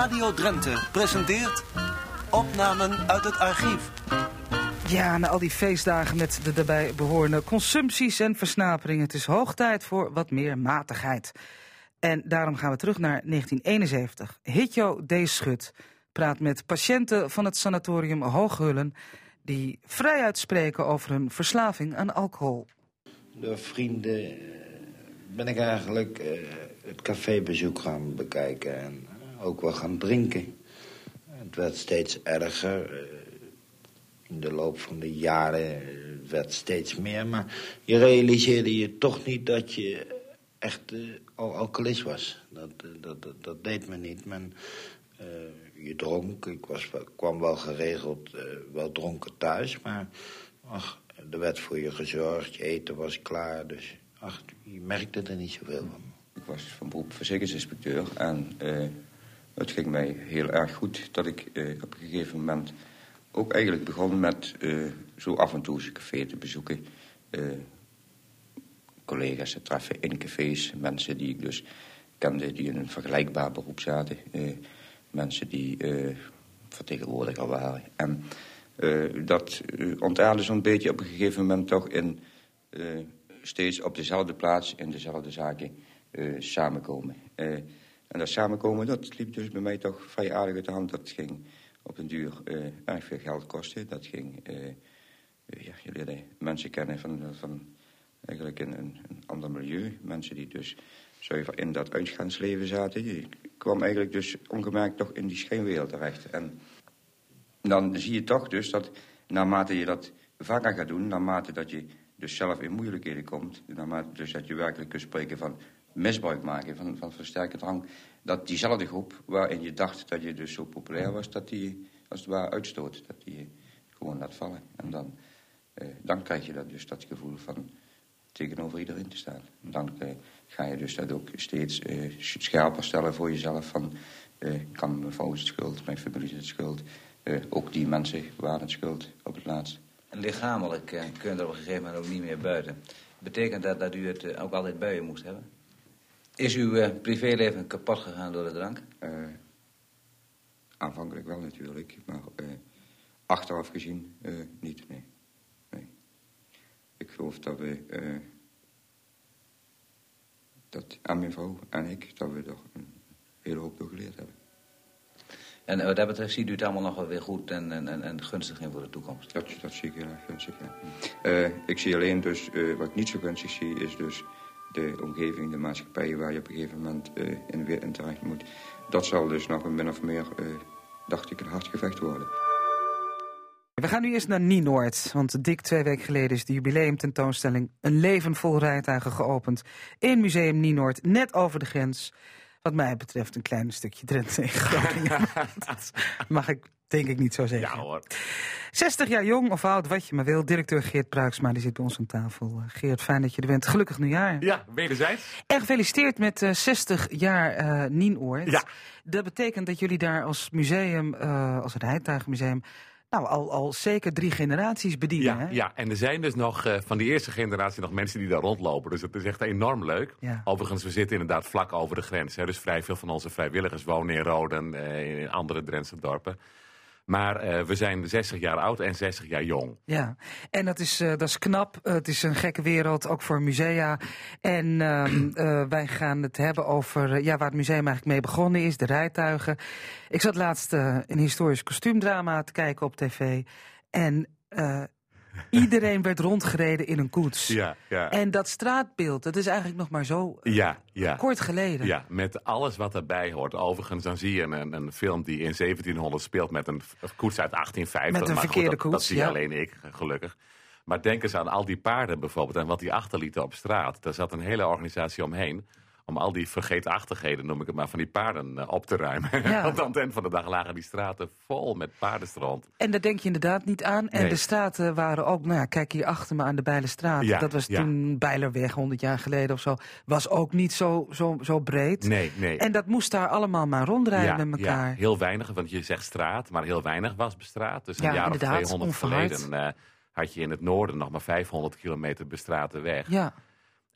H: Radio Drenthe presenteert opnamen uit het archief.
A: Ja, na al die feestdagen met de daarbij behorende consumpties en versnaperingen, het is hoog tijd voor wat meer matigheid. En daarom gaan we terug naar 1971. Hitjo D. Schut praat met patiënten van het sanatorium Hooghullen die vrij uitspreken over hun verslaving aan alcohol.
I: Door vrienden eh, ben ik eigenlijk uh, het cafébezoek gaan bekijken en ook wel gaan drinken. Het werd steeds erger. Eh, in de loop van de jaren werd steeds meer. Maar je realiseerde je toch niet dat je echt uh, al alcoholist was. Dat, dat, dat, deed men niet. Men, je dronk, ik was, kwam wel geregeld wel dronken thuis. Maar ach, er werd voor je gezorgd, je eten was klaar. Dus ach, je merkte er niet zoveel van.
J: Ik was van beroep verzekeringsinspecteur en het ging mij heel erg goed dat ik uh, op een gegeven moment ook eigenlijk begon met uh, zo af en toe eens een café te bezoeken. Uh, collega's te treffen in cafés, mensen die ik dus kende die in een vergelijkbaar beroep zaten. mensen die vertegenwoordiger waren. En dat ontaarde zo'n beetje op een gegeven moment toch in steeds op dezelfde plaats in dezelfde zaken samenkomen. En dat samenkomen, dat liep dus bij mij toch vrij aardig uit de hand. Dat ging op een duur uh, erg veel geld kosten. Dat ging, uh, ja, je leerde mensen kennen van, van eigenlijk een, een, een ander milieu. Mensen die dus zuiver in dat uitgaansleven zaten. Je kwam eigenlijk dus ongemerkt toch in die schijnwereld terecht. En dan zie je toch dus dat naarmate je dat vaker gaat doen... naarmate dat je dus zelf in moeilijkheden komt... naarmate dus dat je werkelijk kunt spreken van misbruik maken van, van versterkte drank. Dat diezelfde groep waarin je dacht dat je dus zo populair was, dat die als het ware uitstoot. Dat die gewoon laat vallen. En dan, eh, dan krijg je dat dus dat gevoel van tegenover iedereen te staan. En dan eh, ga je dus dat ook steeds eh, scherper stellen voor jezelf van... Eh, kan mijn vrouw het schuld, mijn familie het schuld. Eh, ook die mensen waren het schuld op het laatst.
K: En lichamelijk uh, kun je er op een gegeven moment ook niet meer buiten. Betekent dat dat u het eh, ook altijd bij u moest hebben? Is uw eh, privéleven kapot gegaan door de drank?
J: Eh, aanvankelijk wel natuurlijk, maar eh, achteraf gezien niet, nee. nee. Ik geloof dat we, dat aan mijn vrouw en ik, dat we er een hele hoop door geleerd hebben.
K: En wat dat betreft ziet u het allemaal nog wel weer goed en, en, en, en gunstig in voor de toekomst?
J: Dat, dat zie ik heel erg gunstig, ja. Ik zie alleen dus, wat ik niet zo gunstig zie, is dus de omgeving, de maatschappij waar je op een gegeven moment eh, in weer in terecht moet. Dat zal dus nog een min of meer, eh, dacht ik, een hard gevecht worden.
A: We gaan nu eerst naar Nienoord, want dik twee weken geleden is de jubileumtentoonstelling Een leven vol rijtuigen geopend in Museum Nienoord, net over de grens. Wat mij betreft een klein stukje Drenthe in Groningen. dat mag ik denk ik niet zo zeggen.
L: Ja hoor.
A: 60 jaar jong of oud, wat je maar wil. Directeur Geert Pruiksma, die zit bij ons aan tafel. Eh, Geert, fijn dat je er bent. Gelukkig nieuwjaar.
L: Ja, wederzijds.
A: En gefeliciteerd met eh 60 jaar eh Nienoord.
L: Ja.
A: Dat betekent dat jullie daar als museum, eh, als rijtuigenmuseum, nou al, al zeker drie generaties bedienen.
L: Ja,
A: hè?
L: ja, en er zijn dus nog eh, van die eerste generatie nog mensen die daar rondlopen. Dus het is echt enorm leuk.
A: Ja.
L: Overigens, we zitten inderdaad vlak over de grens. Hè, dus vrij veel van onze vrijwilligers wonen in Roden, eh, in andere Drentse dorpen. Maar eh, we zijn 60 jaar oud en 60 jaar jong.
A: Ja, en dat is, eh, dat is knap. Eh, het is een gekke wereld, ook voor musea. En ehm, eh, wij gaan het hebben over ja, waar het museum eigenlijk mee begonnen is, de rijtuigen. Ik zat laatst een historisch kostuumdrama te kijken op tv. En iedereen werd rondgereden in een koets.
L: Ja, ja.
A: En dat straatbeeld, dat is eigenlijk nog maar zo eh,
L: Ja, ja.
A: kort geleden.
L: Ja, met alles wat erbij hoort. Overigens, dan zie je een, een film die in 1700 speelt met een koets uit 1850.
A: Met een
L: maar
A: verkeerde
L: dat, dat
A: koets,
L: zie
A: ja.
L: alleen ik, gelukkig. Maar denk eens aan al die paarden bijvoorbeeld en wat die achterlieten op straat. Daar zat een hele organisatie omheen om al die vergeetachtigheden, noem ik het maar, van die paarden eh, op te ruimen.
A: Ja.
L: Want aan het eind van de dag lagen die straten vol met paardenstrand.
A: En daar denk je inderdaad niet aan. En
L: Nee.
A: de straten waren ook, nou ja, kijk hier achter me aan de Bijlenstraat.
L: Ja,
A: dat was
L: ja.
A: toen Bijlerweg, 100 jaar geleden of zo. Was ook niet zo, zo, zo breed.
L: Nee, nee.
A: En dat moest daar allemaal maar rondrijden met elkaar.
L: Ja, heel weinig, want je zegt straat, maar heel weinig was bestraat. Dus een
A: Ja,
L: jaar of
A: inderdaad,
L: 200
A: onverhard.
L: geleden eh, had je in het noorden nog maar 500 kilometer bestrate weg.
A: Ja.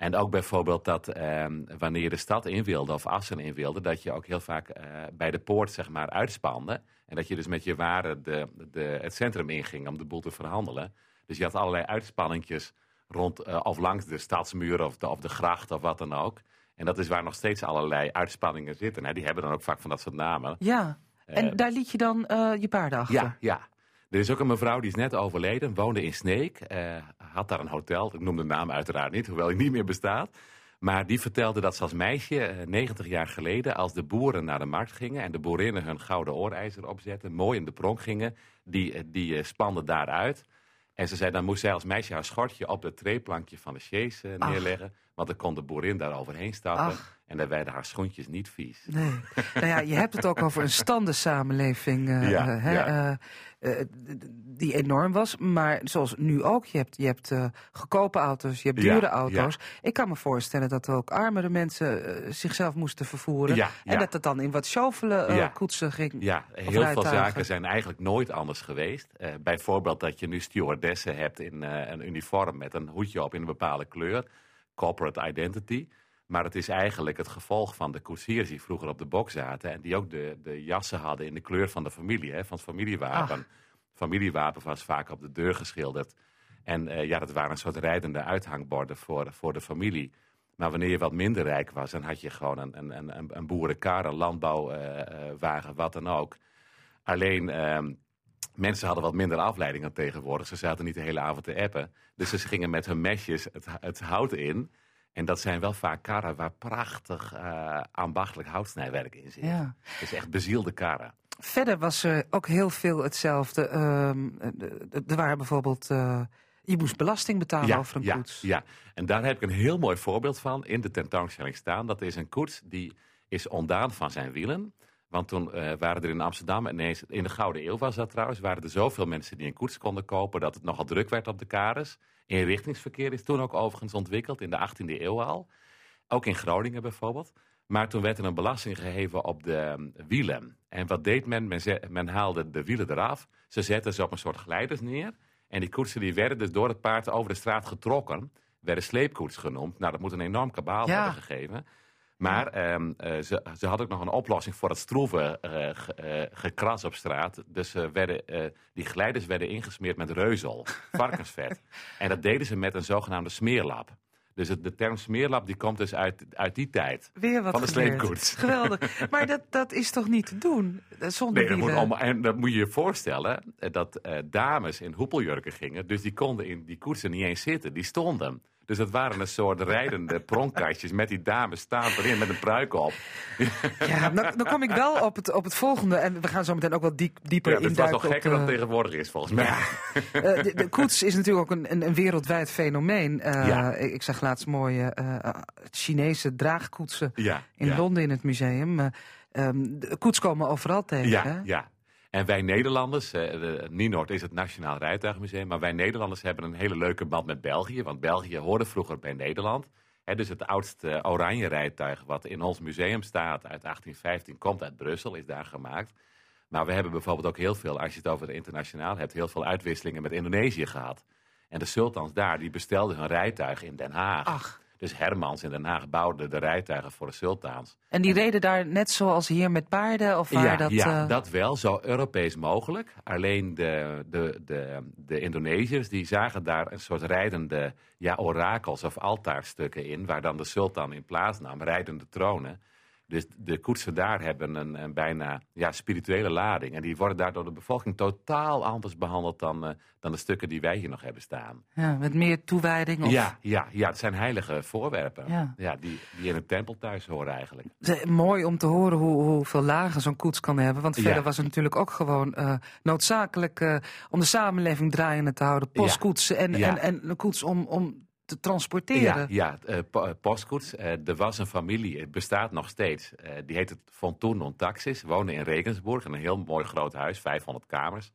L: En ook bijvoorbeeld dat ehm, wanneer je de stad in wilde of Assen in wilde, dat je ook heel vaak eh, bij de poort zeg maar uitspande. En dat je dus met je waren de, de, het centrum inging om de boel te verhandelen. Dus je had allerlei uitspanningjes rond eh, of langs de stadsmuur of de, of de gracht of wat dan ook. En dat is waar nog steeds allerlei uitspanningen zitten. Hè. Die hebben dan ook vaak van dat soort namen.
A: Ja. En
L: Eh,
A: daar liet je dan je paarden achter.
L: Ja, ja. Er is ook een mevrouw die is net overleden, woonde in Sneek, eh, had daar een hotel. Ik noem de naam uiteraard niet, hoewel die niet meer bestaat. Maar die vertelde dat ze als meisje, eh, 90 jaar geleden, als de boeren naar de markt gingen en de boerinnen hun gouden oorijzer opzetten, mooi in de pronk gingen, die, eh, die eh, spanden daaruit. En ze zei, dan moest zij als meisje haar schortje op het treeplankje van de eh,
A: Ach.
L: neerleggen. Want dan kon de boerin daar overheen stappen.
A: Ach.
L: En dan werden haar schoentjes niet vies.
A: Nee. nou ja, je hebt het ook over een standensamenleving
L: Ja,
A: eh, hè,
L: ja.
A: eh, eh, die enorm was. Maar zoals nu ook, je hebt, je hebt goedkope auto's, je hebt
L: Ja,
A: dure auto's. Ik kan me voorstellen dat ook armere mensen zichzelf moesten vervoeren. En dat het dan in wat sjovelen
L: Ja.
A: koetsen ging.
L: Ja, heel veel zaken zijn eigenlijk nooit anders geweest. Bijvoorbeeld dat je nu stewardessen hebt in een uniform met een hoedje op in een bepaalde kleur. Corporate identity. Maar het is eigenlijk het gevolg van de koetsiers die vroeger op de bok zaten. En die ook de, de jassen hadden in de kleur van de familie, hè, van het familiewapen. Familiewapen was vaak op de deur geschilderd. En eh, ja, dat waren een soort rijdende uithangborden voor, voor de familie. Maar wanneer je wat minder rijk was, dan had je gewoon een, een, een, een- boerenkar, een landbouwwagen, wat dan ook. Alleen, ehm, mensen hadden wat minder afleiding dan tegenwoordig. Ze zaten niet de hele avond te appen. Dus ze gingen met hun mesjes het, het hout in. En dat zijn wel vaak karren waar prachtig eh, ambachtelijk houtsnijwerk in zit.
A: Ja.
L: Het is echt bezielde karren.
A: Verder was er ook heel veel hetzelfde. Ehm, eh, er waren bijvoorbeeld... eh, je moest belasting betalen over een
L: ja,
A: koets.
L: Ja, en daar heb ik een heel mooi voorbeeld van in de tentoonstelling staan. Dat is een koets die is ontdaan van zijn wielen. Want toen eh, waren er in Amsterdam, ineens, in de Gouden Eeuw was dat trouwens, waren er zoveel mensen die een koets konden kopen dat het nogal druk werd op de kades. Inrichtingsverkeer is toen ook overigens ontwikkeld, in de 18e eeuw al. Ook in Groningen bijvoorbeeld. Maar toen werd er een belasting geheven op de eh, wielen. En wat deed men? Men, zet- men haalde de wielen eraf. Ze zetten ze op een soort glijders neer. En die koetsen die werden dus door het paard over de straat getrokken. werden sleepkoets genoemd. Nou, dat moet een enorm kabaal
A: Ja.
L: hebben gegeven. Maar ehm, eh, ze, ze had ook nog een oplossing voor het stroeven eh, ge- eh, gekras op straat. Dus ze werden, die glijders werden ingesmeerd met reuzel, varkensvet. en dat deden ze met een zogenaamde smeerlap. Dus het, de term smeerlap die komt dus uit, uit die tijd.
A: Weer wat
L: van de sleepkoets.
A: Geweldig. Maar dat, dat is toch niet te doen? Zonder
L: Nee, dat moet allemaal, en dat moet je je voorstellen dat dames in hoepeljurken gingen. Dus die konden in die koetsen niet eens zitten, die stonden. Dus het waren een soort rijdende pronkkastjes met die dames staan erin met een pruik op.
A: Ja, dan, dan kom ik wel op het, op het volgende. En we gaan zo meteen ook wat diep, dieper
L: Ja, dit was
A: induiken.
L: nog gekker
A: op
L: dan het tegenwoordig is, volgens mij.
A: Eh, de, de koets is natuurlijk ook een, een, een wereldwijd fenomeen. Eh,
L: Ja.
A: ik, ik zag laatst mooie eh, Chinese draagkoetsen
L: Ja,
A: in. Londen in het museum. Eh, ehm, de koets komen overal tegen.
L: Ja, ja. En wij Nederlanders, eh, de, Nienoord is het Nationaal Rijtuigmuseum, maar wij Nederlanders hebben een hele leuke band met België, want België hoorde vroeger bij Nederland. Hè, dus het oudste oranje rijtuig wat in ons museum staat uit 1815 komt uit Brussel, is daar gemaakt. Maar we hebben bijvoorbeeld ook heel veel, als je het over de internationaal hebt, heel veel uitwisselingen met Indonesië gehad. En de sultans daar, die bestelden hun rijtuig in Den Haag. Dus Hermans in Den Haag bouwde de rijtuigen voor de sultans.
A: En die reden daar net zoals hier met paarden? Of waar
L: Ja,
A: dat,
L: ja
A: eh,
L: dat wel, zo Europees mogelijk. Alleen de, de, de, de Indonesiërs die zagen daar een soort rijdende ja, orakels of altaarstukken in, waar dan de sultan in plaats nam, rijdende tronen. Dus de koetsen daar hebben een, een bijna ja, spirituele lading. En die worden daar door de bevolking totaal anders behandeld dan, eh, dan de stukken die wij hier nog hebben staan.
A: ja, met meer toewijding? Of...
L: Ja, ja, ja, het zijn heilige voorwerpen.
A: Ja.
L: die, die in een tempel thuis horen eigenlijk.
A: Mooi om te horen hoe, hoeveel lagen zo'n koets kan hebben. Want
L: Ja.
A: verder was het natuurlijk ook gewoon eh, noodzakelijk eh, om de samenleving draaiende te houden. Postkoetsen en,
L: Ja.
A: en, en een koets om, om te transporteren.
L: Ja, ja eh, po- eh, postkoets. Eh, er was een familie, het bestaat nog steeds. eh, die heet het Thun und Taxis. Woonde in Regensburg, in een heel mooi groot huis, 500 kamers.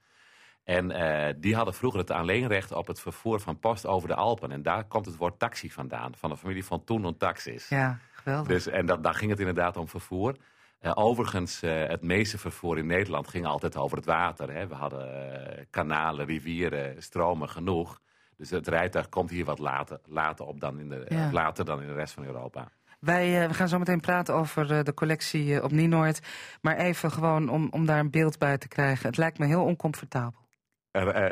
L: En eh, die hadden vroeger het alleenrecht op het vervoer van post over de Alpen. En daar komt het woord taxi vandaan, van de familie Thun und Taxis.
A: Ja, geweldig.
L: Dus, en dat, daar ging het inderdaad om vervoer. Eh, overigens, eh, het meeste vervoer in Nederland ging altijd over het water. Hè. We hadden eh, kanalen, rivieren, stromen genoeg. Dus het rijtuig komt hier wat later, later, op dan in de,
A: Ja.
L: later dan in de rest van Europa.
A: Wij eh, we gaan zo meteen praten over eh, de collectie eh, op Nienoord. Maar even gewoon om, om daar een beeld bij te krijgen. Het lijkt me heel oncomfortabel.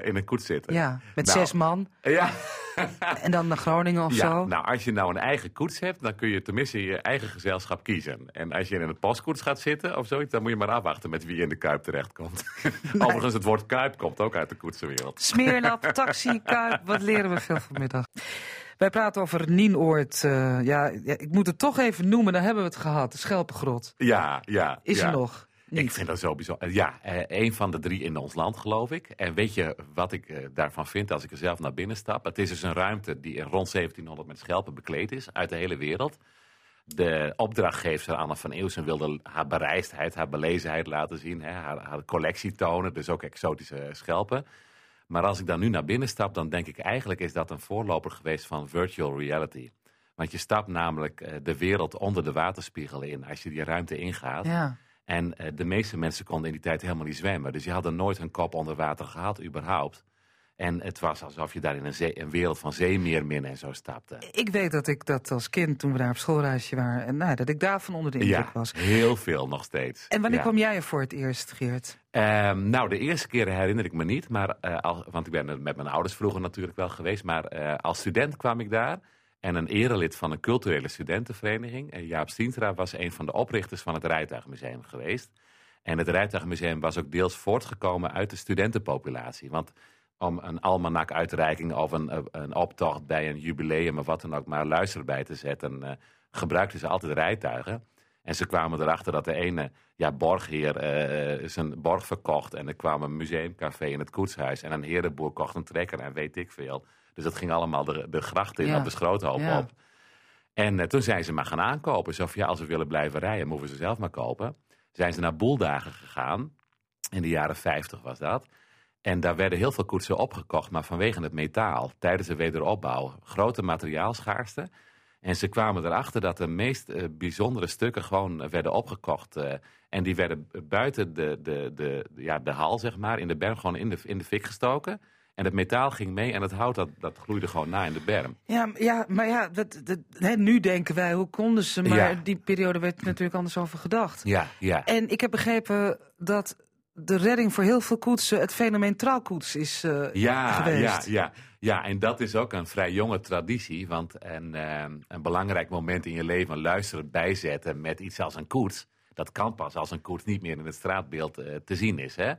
L: In een koets zitten.
A: Ja, met
L: Nou,
A: zes man.
L: Ja.
A: En dan naar Groningen of
L: ja,
A: zo.
L: nou als je nou een eigen koets hebt, dan kun je tenminste je eigen gezelschap kiezen. En als je in een postkoets gaat zitten of zoiets, dan moet je maar afwachten met wie in de Kuip terechtkomt. Overigens, het woord Kuip komt ook uit de koetsenwereld.
A: Smeerlap, taxi, kuip, wat leren we veel vanmiddag. Wij praten over Nienoord. eh, ja, ja, ik moet het toch even noemen, daar hebben we het gehad. De Schelpengrot.
L: Ja, ja.
A: Is
L: ja.
A: er nog?
L: Ik vind dat zo bijzonder. Ja, eh, een van de drie in ons land, geloof ik. En weet je wat ik eh, daarvan vind als ik er zelf naar binnen stap? Het is dus een ruimte die rond 1700 met schelpen bekleed is, uit de hele wereld. De opdrachtgever Anne van Eeuwsen wilde haar bereisdheid, haar belezenheid laten zien. Hè, haar, haar collectie tonen, dus ook exotische schelpen. Maar als ik dan nu naar binnen stap, dan denk ik eigenlijk is dat een voorloper geweest van virtual reality. Want je stapt namelijk eh, de wereld onder de waterspiegel in als je die ruimte ingaat.
A: Ja.
L: En eh, de meeste mensen konden in die tijd helemaal niet zwemmen. Dus die hadden nooit hun kop onder water gehad, überhaupt. En het was alsof je daar in een, zee- een wereld van zeemeerminnen en zo stapte.
A: Ik weet dat ik dat als kind, toen we daar op schoolreisje waren, en, nou, dat ik daarvan onder de indruk
L: Ja,
A: was.
L: heel veel nog steeds.
A: En wanneer
L: Ja.
A: kwam jij er voor het eerst, Geert?
L: Ehm, nou, de eerste keren herinner ik me niet. Maar, eh, want ik ben er met mijn ouders vroeger natuurlijk wel geweest. Maar eh, als student kwam ik daar. En een erelid van een culturele studentenvereniging, eh, Jaap Stientra, was een van de oprichters van het Rijtuigmuseum geweest. En het Rijtuigmuseum was ook deels voortgekomen uit de studentenpopulatie. Want om een almanak-uitreiking of een, eh, een optocht bij een jubileum of wat dan ook maar luister bij te zetten, eh, gebruikten ze altijd rijtuigen. En ze kwamen erachter dat de ene ja, borgheer eh, zijn borg verkocht. En er kwam een museumcafé in het koetshuis. En een herenboer kocht een trekker en weet ik veel. Dus dat ging allemaal de, de gracht in
A: Ja.
L: op de schroothoop
A: Ja.
L: op. En eh, toen zijn ze maar gaan aankopen. Zo van, ja, als we willen blijven rijden, moeten we ze zelf maar kopen. Zijn ze naar boeldagen gegaan. In de jaren 50 was dat. En daar werden heel veel koetsen opgekocht, maar vanwege het metaal. Tijdens de wederopbouw. Grote materiaalschaarste. En ze kwamen erachter dat de meest eh, bijzondere stukken gewoon eh, werden opgekocht. en die werden buiten de, de, de, ja, de hal, zeg maar, in de berm gewoon in de, in de fik gestoken. En het metaal ging mee en het hout dat, dat gloeide gewoon na in de berm.
A: Ja, ja maar ja, dat, dat, hè, nu denken wij, hoe konden ze? Maar
L: Ja.
A: die periode werd natuurlijk anders over gedacht.
L: Ja, ja.
A: En ik heb begrepen dat de redding voor heel veel koetsen het fenomeen trouwkoets is eh,
L: Ja,
A: geweest.
L: ja, ja, ja, en dat is ook een vrij jonge traditie. Want een, eh, een belangrijk moment in je leven, luisteren, bijzetten met iets als een koets. Dat kan pas als een koets niet meer in het straatbeeld eh, te zien is. Hè?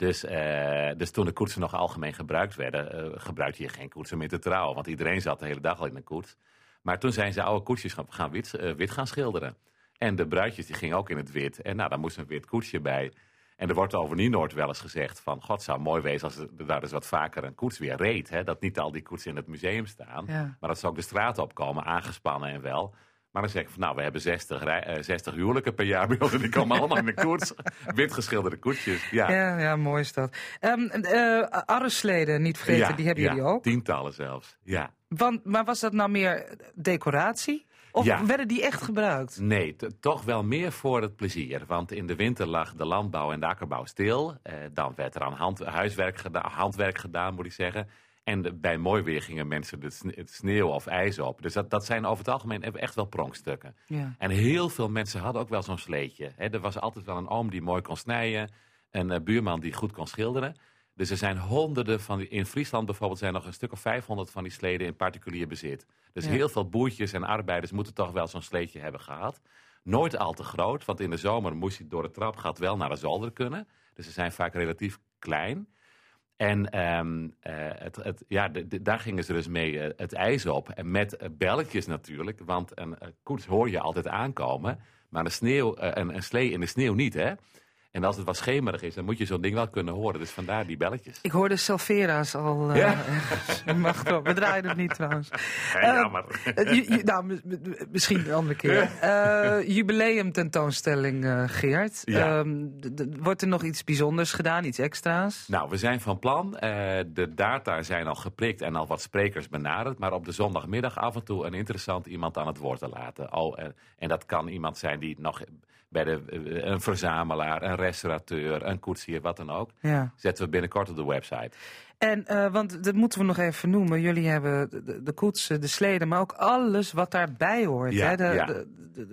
L: Dus, eh, dus toen de koetsen nog algemeen gebruikt werden, eh, gebruikte je geen koetsen meer te trouwen. Want iedereen zat de hele dag al in een koets. Maar toen zijn ze oude koetsjes gaan, gaan wit, eh, wit gaan schilderen. En de bruidjes die gingen ook in het wit. En nou, daar moest een wit koetsje bij. En er wordt over Nienoord wel eens gezegd van... God, het zou mooi wezen als er daar dus wat vaker een koets weer reed. Hè? Dat niet al die koetsen in het museum staan.
A: Ja.
L: Maar dat ze ook de straat opkomen, aangespannen en wel. Maar dan zeg ik van, nou, we hebben 60, rij- eh, 60 huwelijken per jaar bij ons... en die komen allemaal in de koets. Wit geschilderde koetsjes, ja.
A: Ja, ja, mooi is dat. Eh, arresleden, niet vergeten,
L: Ja,
A: die hebben
L: ja,
A: jullie ook.
L: Tientallen zelfs, ja.
A: Want, maar was dat nou meer decoratie? Of
L: Ja.
A: werden die echt gebruikt?
L: Nee, toch wel meer voor het plezier. Want in de winter lag de landbouw en de akkerbouw stil. Eh, dan werd er aan hand, huiswerk handwerk gedaan, moet ik zeggen. En bij mooi weer gingen mensen het sneeuw of ijs op. Dus dat, dat zijn over het algemeen echt wel pronkstukken.
A: Ja.
L: En heel veel mensen hadden ook wel zo'n sleetje. Er was altijd wel een oom die mooi kon snijden. Een eh, buurman die goed kon schilderen. Dus er zijn honderden van die, in Friesland bijvoorbeeld zijn nog een stuk of 500 van die sleden in particulier bezit. Dus
A: Ja.
L: heel veel boertjes en arbeiders moeten toch wel zo'n sleetje hebben gehad. Nooit al te groot, want in de zomer moest je door het trapgat wel naar de zolder kunnen. Dus ze zijn vaak relatief klein. En ehm, eh, het, het, ja, daar gingen ze dus mee eh, het ijs op. En met eh, belletjes natuurlijk, want een koets hoor je altijd aankomen. Maar een, sneeuw, een, een slee in de sneeuw niet, hè? En als het wat schemerig is, dan moet je zo'n ding wel kunnen horen. Dus vandaar die belletjes.
A: Ik hoorde Salvera's al. eh,
L: Ja.
A: ergens. Mag wel. We draaien het niet trouwens.
L: Ja,
A: Eh,
L: jammer.
A: eh, ju- ju- nou, misschien een andere keer. Jubileum tentoonstelling, Geert.
L: Ja.
A: Ehm, wordt er nog iets bijzonders gedaan, iets extra's?
L: Nou, we zijn van plan. De data zijn al geprikt en al wat sprekers benaderd. Maar op de zondagmiddag af en toe een interessant iemand aan het woord te laten. Oh, en dat kan iemand zijn die nog bij de, eh, een verzamelaar, een restaurateur, een koetsier, wat dan ook.
A: Ja.
L: Zetten we binnenkort op de website.
A: En, eh, want dat moeten we nog even noemen. Jullie hebben de, koetsen, de sleden, maar ook alles wat daarbij hoort.
L: Ja,
A: hè? De,
L: ja.
A: de,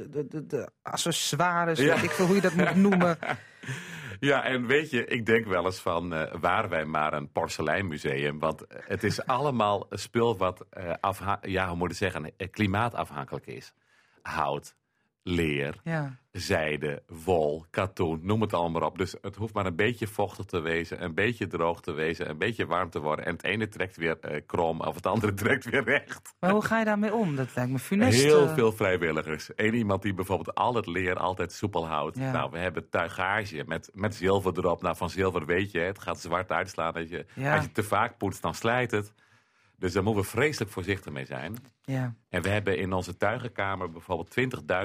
A: de, de, de, accessoires,
L: Ja.
A: weet ik veel hoe je dat moet noemen.
L: Ja, en weet je, ik denk wel eens van, eh waren wij maar een porseleinmuseum? Want het is allemaal spul wat, afha- ja, hoe moet ik zeggen, klimaatafhankelijk is. Hout, leer,
A: Ja.
L: zijde, wol, katoen, noem het allemaal maar op. Dus het hoeft maar een beetje vochtig te wezen, een beetje droog te wezen, een beetje warm te worden. En het ene trekt weer eh, krom of het andere trekt weer recht.
A: Maar hoe ga je daarmee om? Dat lijkt me funest.
L: Heel
A: eh.
L: veel vrijwilligers. Eén iemand die bijvoorbeeld al het leer altijd soepel houdt.
A: Ja.
L: Nou, we hebben tuigage met, met zilver erop. Nou, van zilver weet je, het gaat zwart uitslaan. Als je,
A: Ja.
L: als je te vaak poetst, dan slijt het. Dus daar moeten we vreselijk voorzichtig mee zijn.
A: Ja.
L: En we hebben in onze tuigenkamer bijvoorbeeld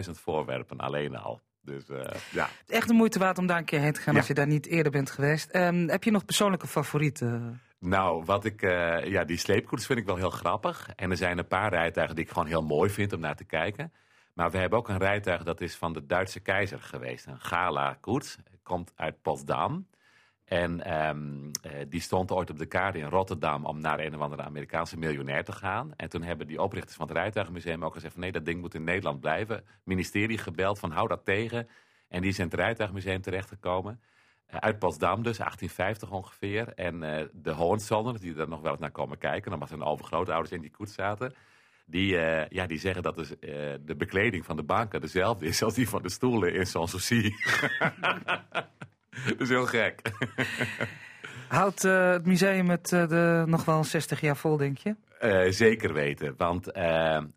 L: 20.000 voorwerpen alleen al. Dus eh, ja.
A: Echt de moeite waard om daar een keer heen te gaan
L: Ja.
A: als je daar niet eerder bent geweest. Ehm, heb je nog persoonlijke favorieten?
L: Nou, wat ik, eh, ja, die sleepkoets vind ik wel heel grappig. En er zijn een paar rijtuigen die ik gewoon heel mooi vind om naar te kijken. Maar we hebben ook een rijtuig dat is van de Duitse keizer geweest. Een gala-koets. Komt uit Potsdam. En ehm, eh, die stond ooit op de kaart in Rotterdam om naar een of andere Amerikaanse miljonair te gaan. En toen hebben die oprichters van het Rijtuigenmuseum ook gezegd van nee, dat ding moet in Nederland blijven. Ministerie gebeld van hou dat tegen. En die is in het Rijtuigenmuseum terechtgekomen. Eh, uit Potsdam dus, 1850 ongeveer. En eh, de Hohenzollerners, die er nog wel eens naar komen kijken, was zijn overgrootouders in die koets zaten. Die, eh, ja, die zeggen dat dus, de bekleding van de banken dezelfde is als die van de stoelen in Sanssouci. dat is heel gek.
A: Houdt eh, het museum het eh, de, nog wel 60 jaar vol, denk je?
L: Eh, zeker weten, want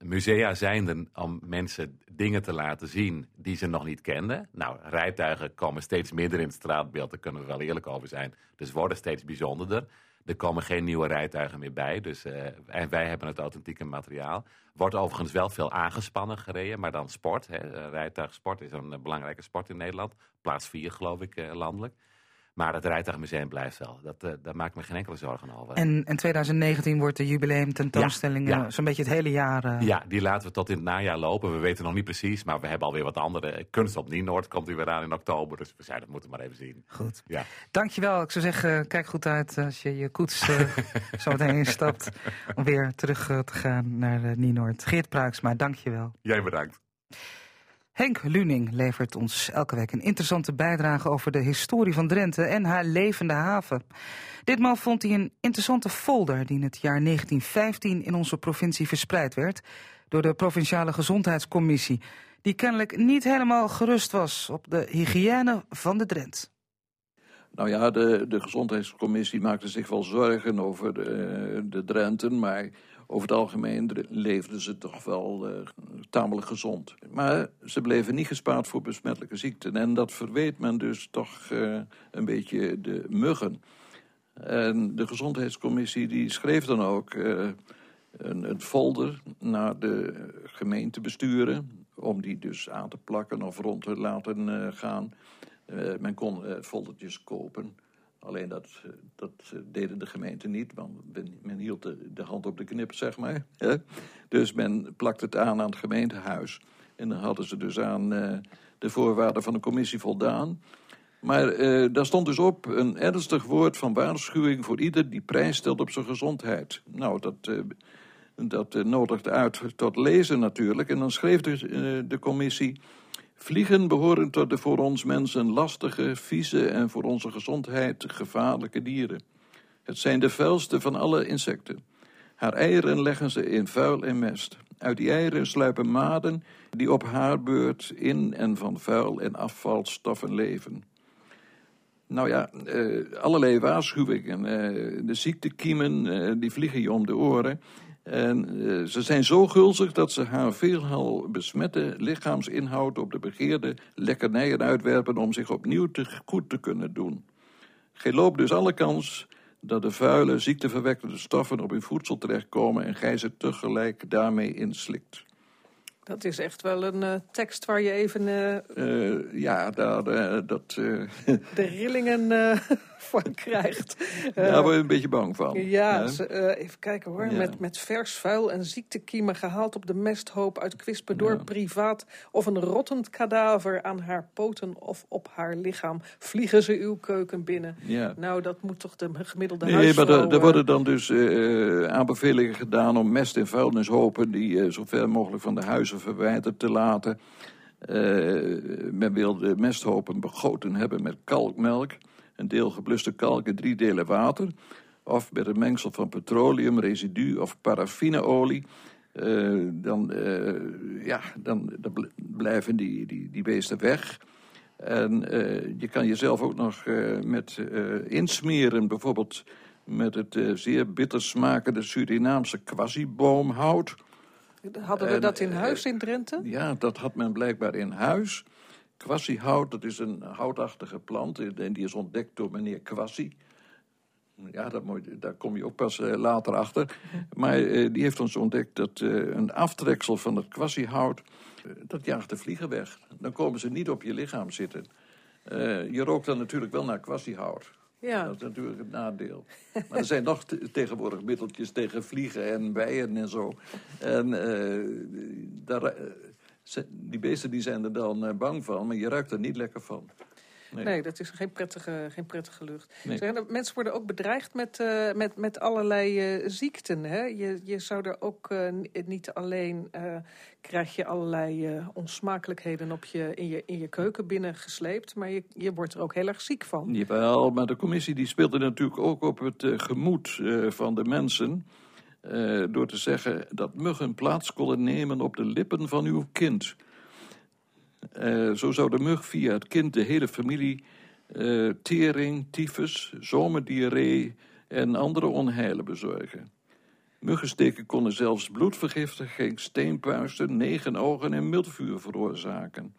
L: musea zijn er om mensen dingen te laten zien die ze nog niet kenden. Nou, rijtuigen komen steeds minder in het straatbeeld, daar kunnen we wel eerlijk over zijn. Dus worden steeds bijzonderder. Er komen geen nieuwe rijtuigen meer bij, dus, eh, en wij hebben het authentieke materiaal. Wordt overigens wel veel aangespannen gereden, maar dan sport. Hè. Eh, Rijtuigsport is een eh, belangrijke sport in Nederland. Plaats 4 geloof ik landelijk. Maar het rijtuigmuseum blijft wel. Dat, uh, daar maak ik me geen enkele zorgen over.
A: En in 2019 wordt de jubileum tentoonstelling ja, zo'n beetje het hele jaar... Uh...
L: Ja, die laten we tot in het najaar lopen. We weten nog niet precies, maar we hebben alweer wat andere. Kunst op Nienoord komt u weer aan in oktober. Dus we zeiden, dat moeten we maar even zien.
A: Goed.
L: Ja.
A: Dankjewel. Ik zou zeggen, kijk goed uit als je je koets uh, zo meteen instapt. Om weer terug te gaan naar Nienoord. Geert Pruiksma, dankjewel.
L: Jij bedankt.
A: Henk Luning levert ons elke week een interessante bijdrage over de historie van Drenthe en haar levende haven. Ditmaal vond hij een interessante folder die in het jaar 1915 in onze provincie verspreid werd door de Provinciale Gezondheidscommissie, die kennelijk niet helemaal gerust was op de hygiëne van de Drent.
C: Nou ja, de, de Gezondheidscommissie maakte zich wel zorgen over de, de Drenten, maar over het algemeen leefden ze toch wel uh, tamelijk gezond. Maar ze bleven niet gespaard voor besmettelijke ziekten. En dat verweet men dus toch uh, een beetje de muggen. En de gezondheidscommissie die schreef dan ook uh, een, een, folder naar de gemeentebesturen... om die dus aan te plakken of rond te laten gaan. men kon foldertjes kopen... Alleen dat, dat deden de gemeenten niet, want men hield de, hand op de knip, zeg maar. Dus men plakte het aan aan het gemeentehuis. En dan hadden ze dus aan uh, de voorwaarden van de commissie voldaan. Maar daar stond dus op een ernstig woord van waarschuwing voor ieder die prijs stelt op zijn gezondheid. Nou, dat, uh, dat nodigde uit tot lezen natuurlijk. En dan schreef de, de commissie. Vliegen behoren tot de voor ons mensen lastige, vieze en voor onze gezondheid gevaarlijke dieren. Het zijn de vuilste van alle insecten. Haar eieren leggen ze in vuil en mest. Uit die eieren sluipen maden die op haar beurt in en van vuil en afvalstoffen leven. Nou ja, eh, allerlei waarschuwingen. Eh, de ziektekiemen eh, die vliegen je om de oren. En uh, ze zijn zo gulzig dat ze haar veelal besmette lichaamsinhoud op de begeerde lekkernijen uitwerpen om zich opnieuw te goed te kunnen doen. Gij loopt dus alle kans dat de vuile, ziekteverwekkende stoffen op uw voedsel terechtkomen en gij ze tegelijk daarmee inslikt.
M: Dat is echt wel een uh, tekst waar je even... Uh,
C: uh, ja, daar, dat...
M: de rillingen van krijgt.
C: Daar word je een beetje bang van.
M: Ja, even kijken hoor. Ja. Met, met vers vuil en ziektekiemen gehaald op de mesthoop uit Kwispendorp ja. privaat... of een rottend kadaver aan haar poten of op haar lichaam... vliegen ze uw keuken binnen.
C: Ja.
M: Nou, dat moet toch de gemiddelde
C: nee,
M: huisvrouw...
C: Nee, maar er worden dan dus aanbevelingen gedaan om mest- en vuilnishopen... die zo ver mogelijk van de huizen verwijderd te laten. Uh, men wil de mesthopen begoten hebben met kalkmelk, een deel gebluste kalk en drie delen water. Of met een mengsel van petroleum, residu of paraffineolie. Uh, dan, uh, ja, dan, blijven die, die, die beesten weg. En je kan jezelf ook nog met insmeren, bijvoorbeeld met het zeer bitter smakende Surinaamse quasiboomhout.
M: Hadden we dat in huis in Drenthe?
C: Ja, dat had men blijkbaar in huis. Kwassiehout, dat is een houtachtige plant en die is ontdekt door meneer Kwassie. Ja, dat moet, daar kom je ook pas uh, later achter. Maar uh, die heeft ons ontdekt dat uh, een aftreksel van het kwassiehout... dat jaagt de vliegen weg. Dan komen ze niet op je lichaam zitten. je rookt dan natuurlijk wel naar kwassiehout.
M: Ja.
C: Dat is natuurlijk het nadeel. Maar er zijn nog tegenwoordig middeltjes tegen vliegen en bijen en zo. En uh, daar, uh, die beesten die zijn er dan uh, bang van, maar je ruikt er niet lekker van.
M: Nee. nee, dat is geen prettige, geen prettige lucht. Nee. Zeg, mensen worden ook bedreigd met, uh, met, met allerlei uh, ziekten. Hè? Je, je zou er ook uh, niet alleen... krijg je allerlei onsmakelijkheden op je, in, je, in je keuken binnengesleept... maar je, je wordt er ook heel erg ziek van.
C: Jawel, maar de commissie die speelde natuurlijk ook op het gemoed van de mensen... door te zeggen dat muggen plaats konden nemen op de lippen van uw kind... Uh, zo zou de mug via het kind de hele familie uh, tering, tyfus, zomerdiarree en andere onheilen bezorgen. Muggensteken konden zelfs bloedvergiftiging, steenpuisten, negen ogen en miltvuur veroorzaken.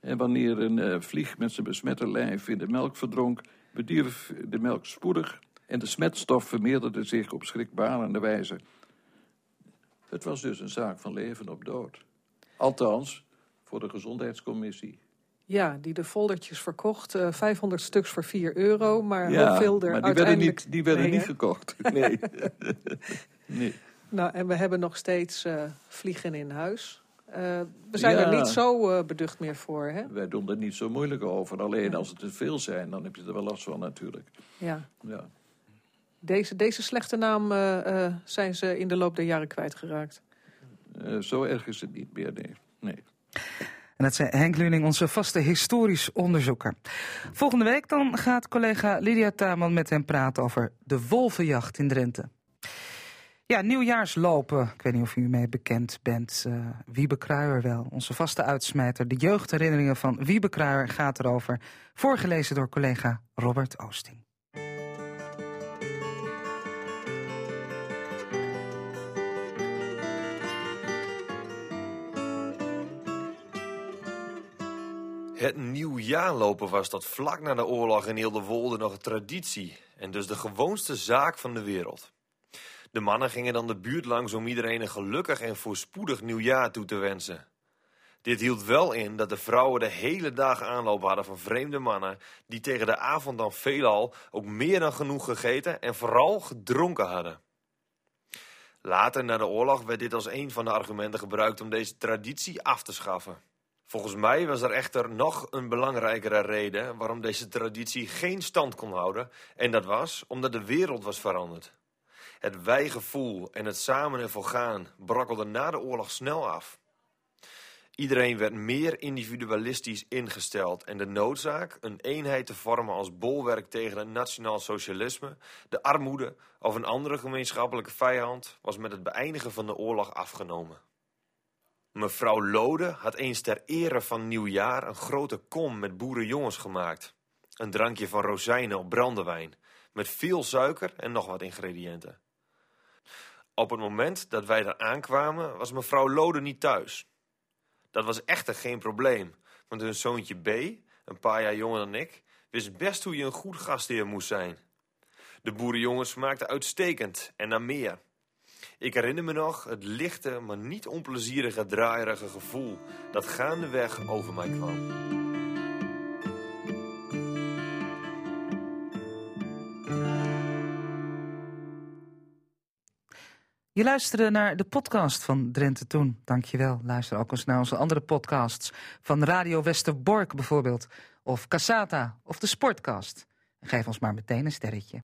C: En wanneer een uh, vlieg met zijn besmette lijf in de melk verdronk, bedierf de melk spoedig en de smetstof vermeerderde zich op schrikbarende wijze. Het was dus een zaak van leven op dood. Althans, voor de gezondheidscommissie.
M: Ja, die de foldertjes verkocht. Uh, 500 stuks voor 4 euro. Maar
C: ja,
M: hoeveel er
C: maar die
M: uiteindelijk...
C: werden niet, die werden
M: Nee,
C: niet gekocht. Nee. nee.
M: Nou, en we hebben nog steeds eh, vliegen in huis. Eh, we zijn
C: Ja.
M: er niet zo eh, beducht meer voor, hè?
C: Wij doen er niet zo moeilijk over. Alleen als het te veel zijn, dan heb je er wel last van natuurlijk.
M: Ja.
C: Ja.
M: Deze, deze slechte naam eh, eh, zijn ze in de loop der jaren kwijtgeraakt.
C: Eh, zo erg is het niet meer, nee. nee.
A: En dat zei Henk Luning, onze vaste historisch onderzoeker. Volgende week dan gaat collega Lydia Taman met hem praten over de wolvenjacht in Drenthe. Ja, nieuwjaarslopen. Ik weet niet of u mee bekend bent. eh Wiebe wel, onze vaste uitsmijter. De jeugdherinneringen van Wiebe Kruijer gaat erover. Voorgelezen door collega Robert Oosting.
N: Het nieuwjaarlopen was tot vlak na de oorlog in heel de Wolde nog een traditie en dus de gewoonste zaak van de wereld. De mannen gingen dan de buurt langs om iedereen een gelukkig en voorspoedig nieuwjaar toe te wensen. Dit hield wel in dat de vrouwen de hele dag aanloop hadden van vreemde mannen die tegen de avond dan veelal ook meer dan genoeg gegeten en vooral gedronken hadden. Later na de oorlog werd dit als een van de argumenten gebruikt om deze traditie af te schaffen. Volgens mij was er echter nog een belangrijkere reden waarom deze traditie geen stand kon houden. En dat was omdat de wereld was veranderd. Het wijgevoel en het samen ervoor gaan brokkelden na de oorlog snel af. Iedereen werd meer individualistisch ingesteld en de noodzaak een eenheid te vormen als bolwerk tegen het nationaal socialisme, de armoede of een andere gemeenschappelijke vijand was met het beëindigen van de oorlog afgenomen. Mevrouw Lode had eens ter ere van nieuwjaar een grote kom met boerenjongens gemaakt. Een drankje van rozijnen op brandewijn, met veel suiker en nog wat ingrediënten. Op het moment dat wij daar aankwamen, was mevrouw Lode niet thuis. Dat was echter geen probleem, want hun zoontje B, een paar jaar jonger dan ik, wist best hoe je een goed gastheer moest zijn. De boerenjongens smaakten uitstekend en naar meer. Ik herinner me nog het lichte, maar niet onplezierige, draaierige gevoel dat gaandeweg over mij kwam.
A: Je luisterde naar de podcast van Drenthe Toen. Dankjewel. Luister ook eens naar onze andere podcasts. Van Radio Westerbork bijvoorbeeld. Of Cassata. Of de Sportcast. Geef ons maar meteen een sterretje.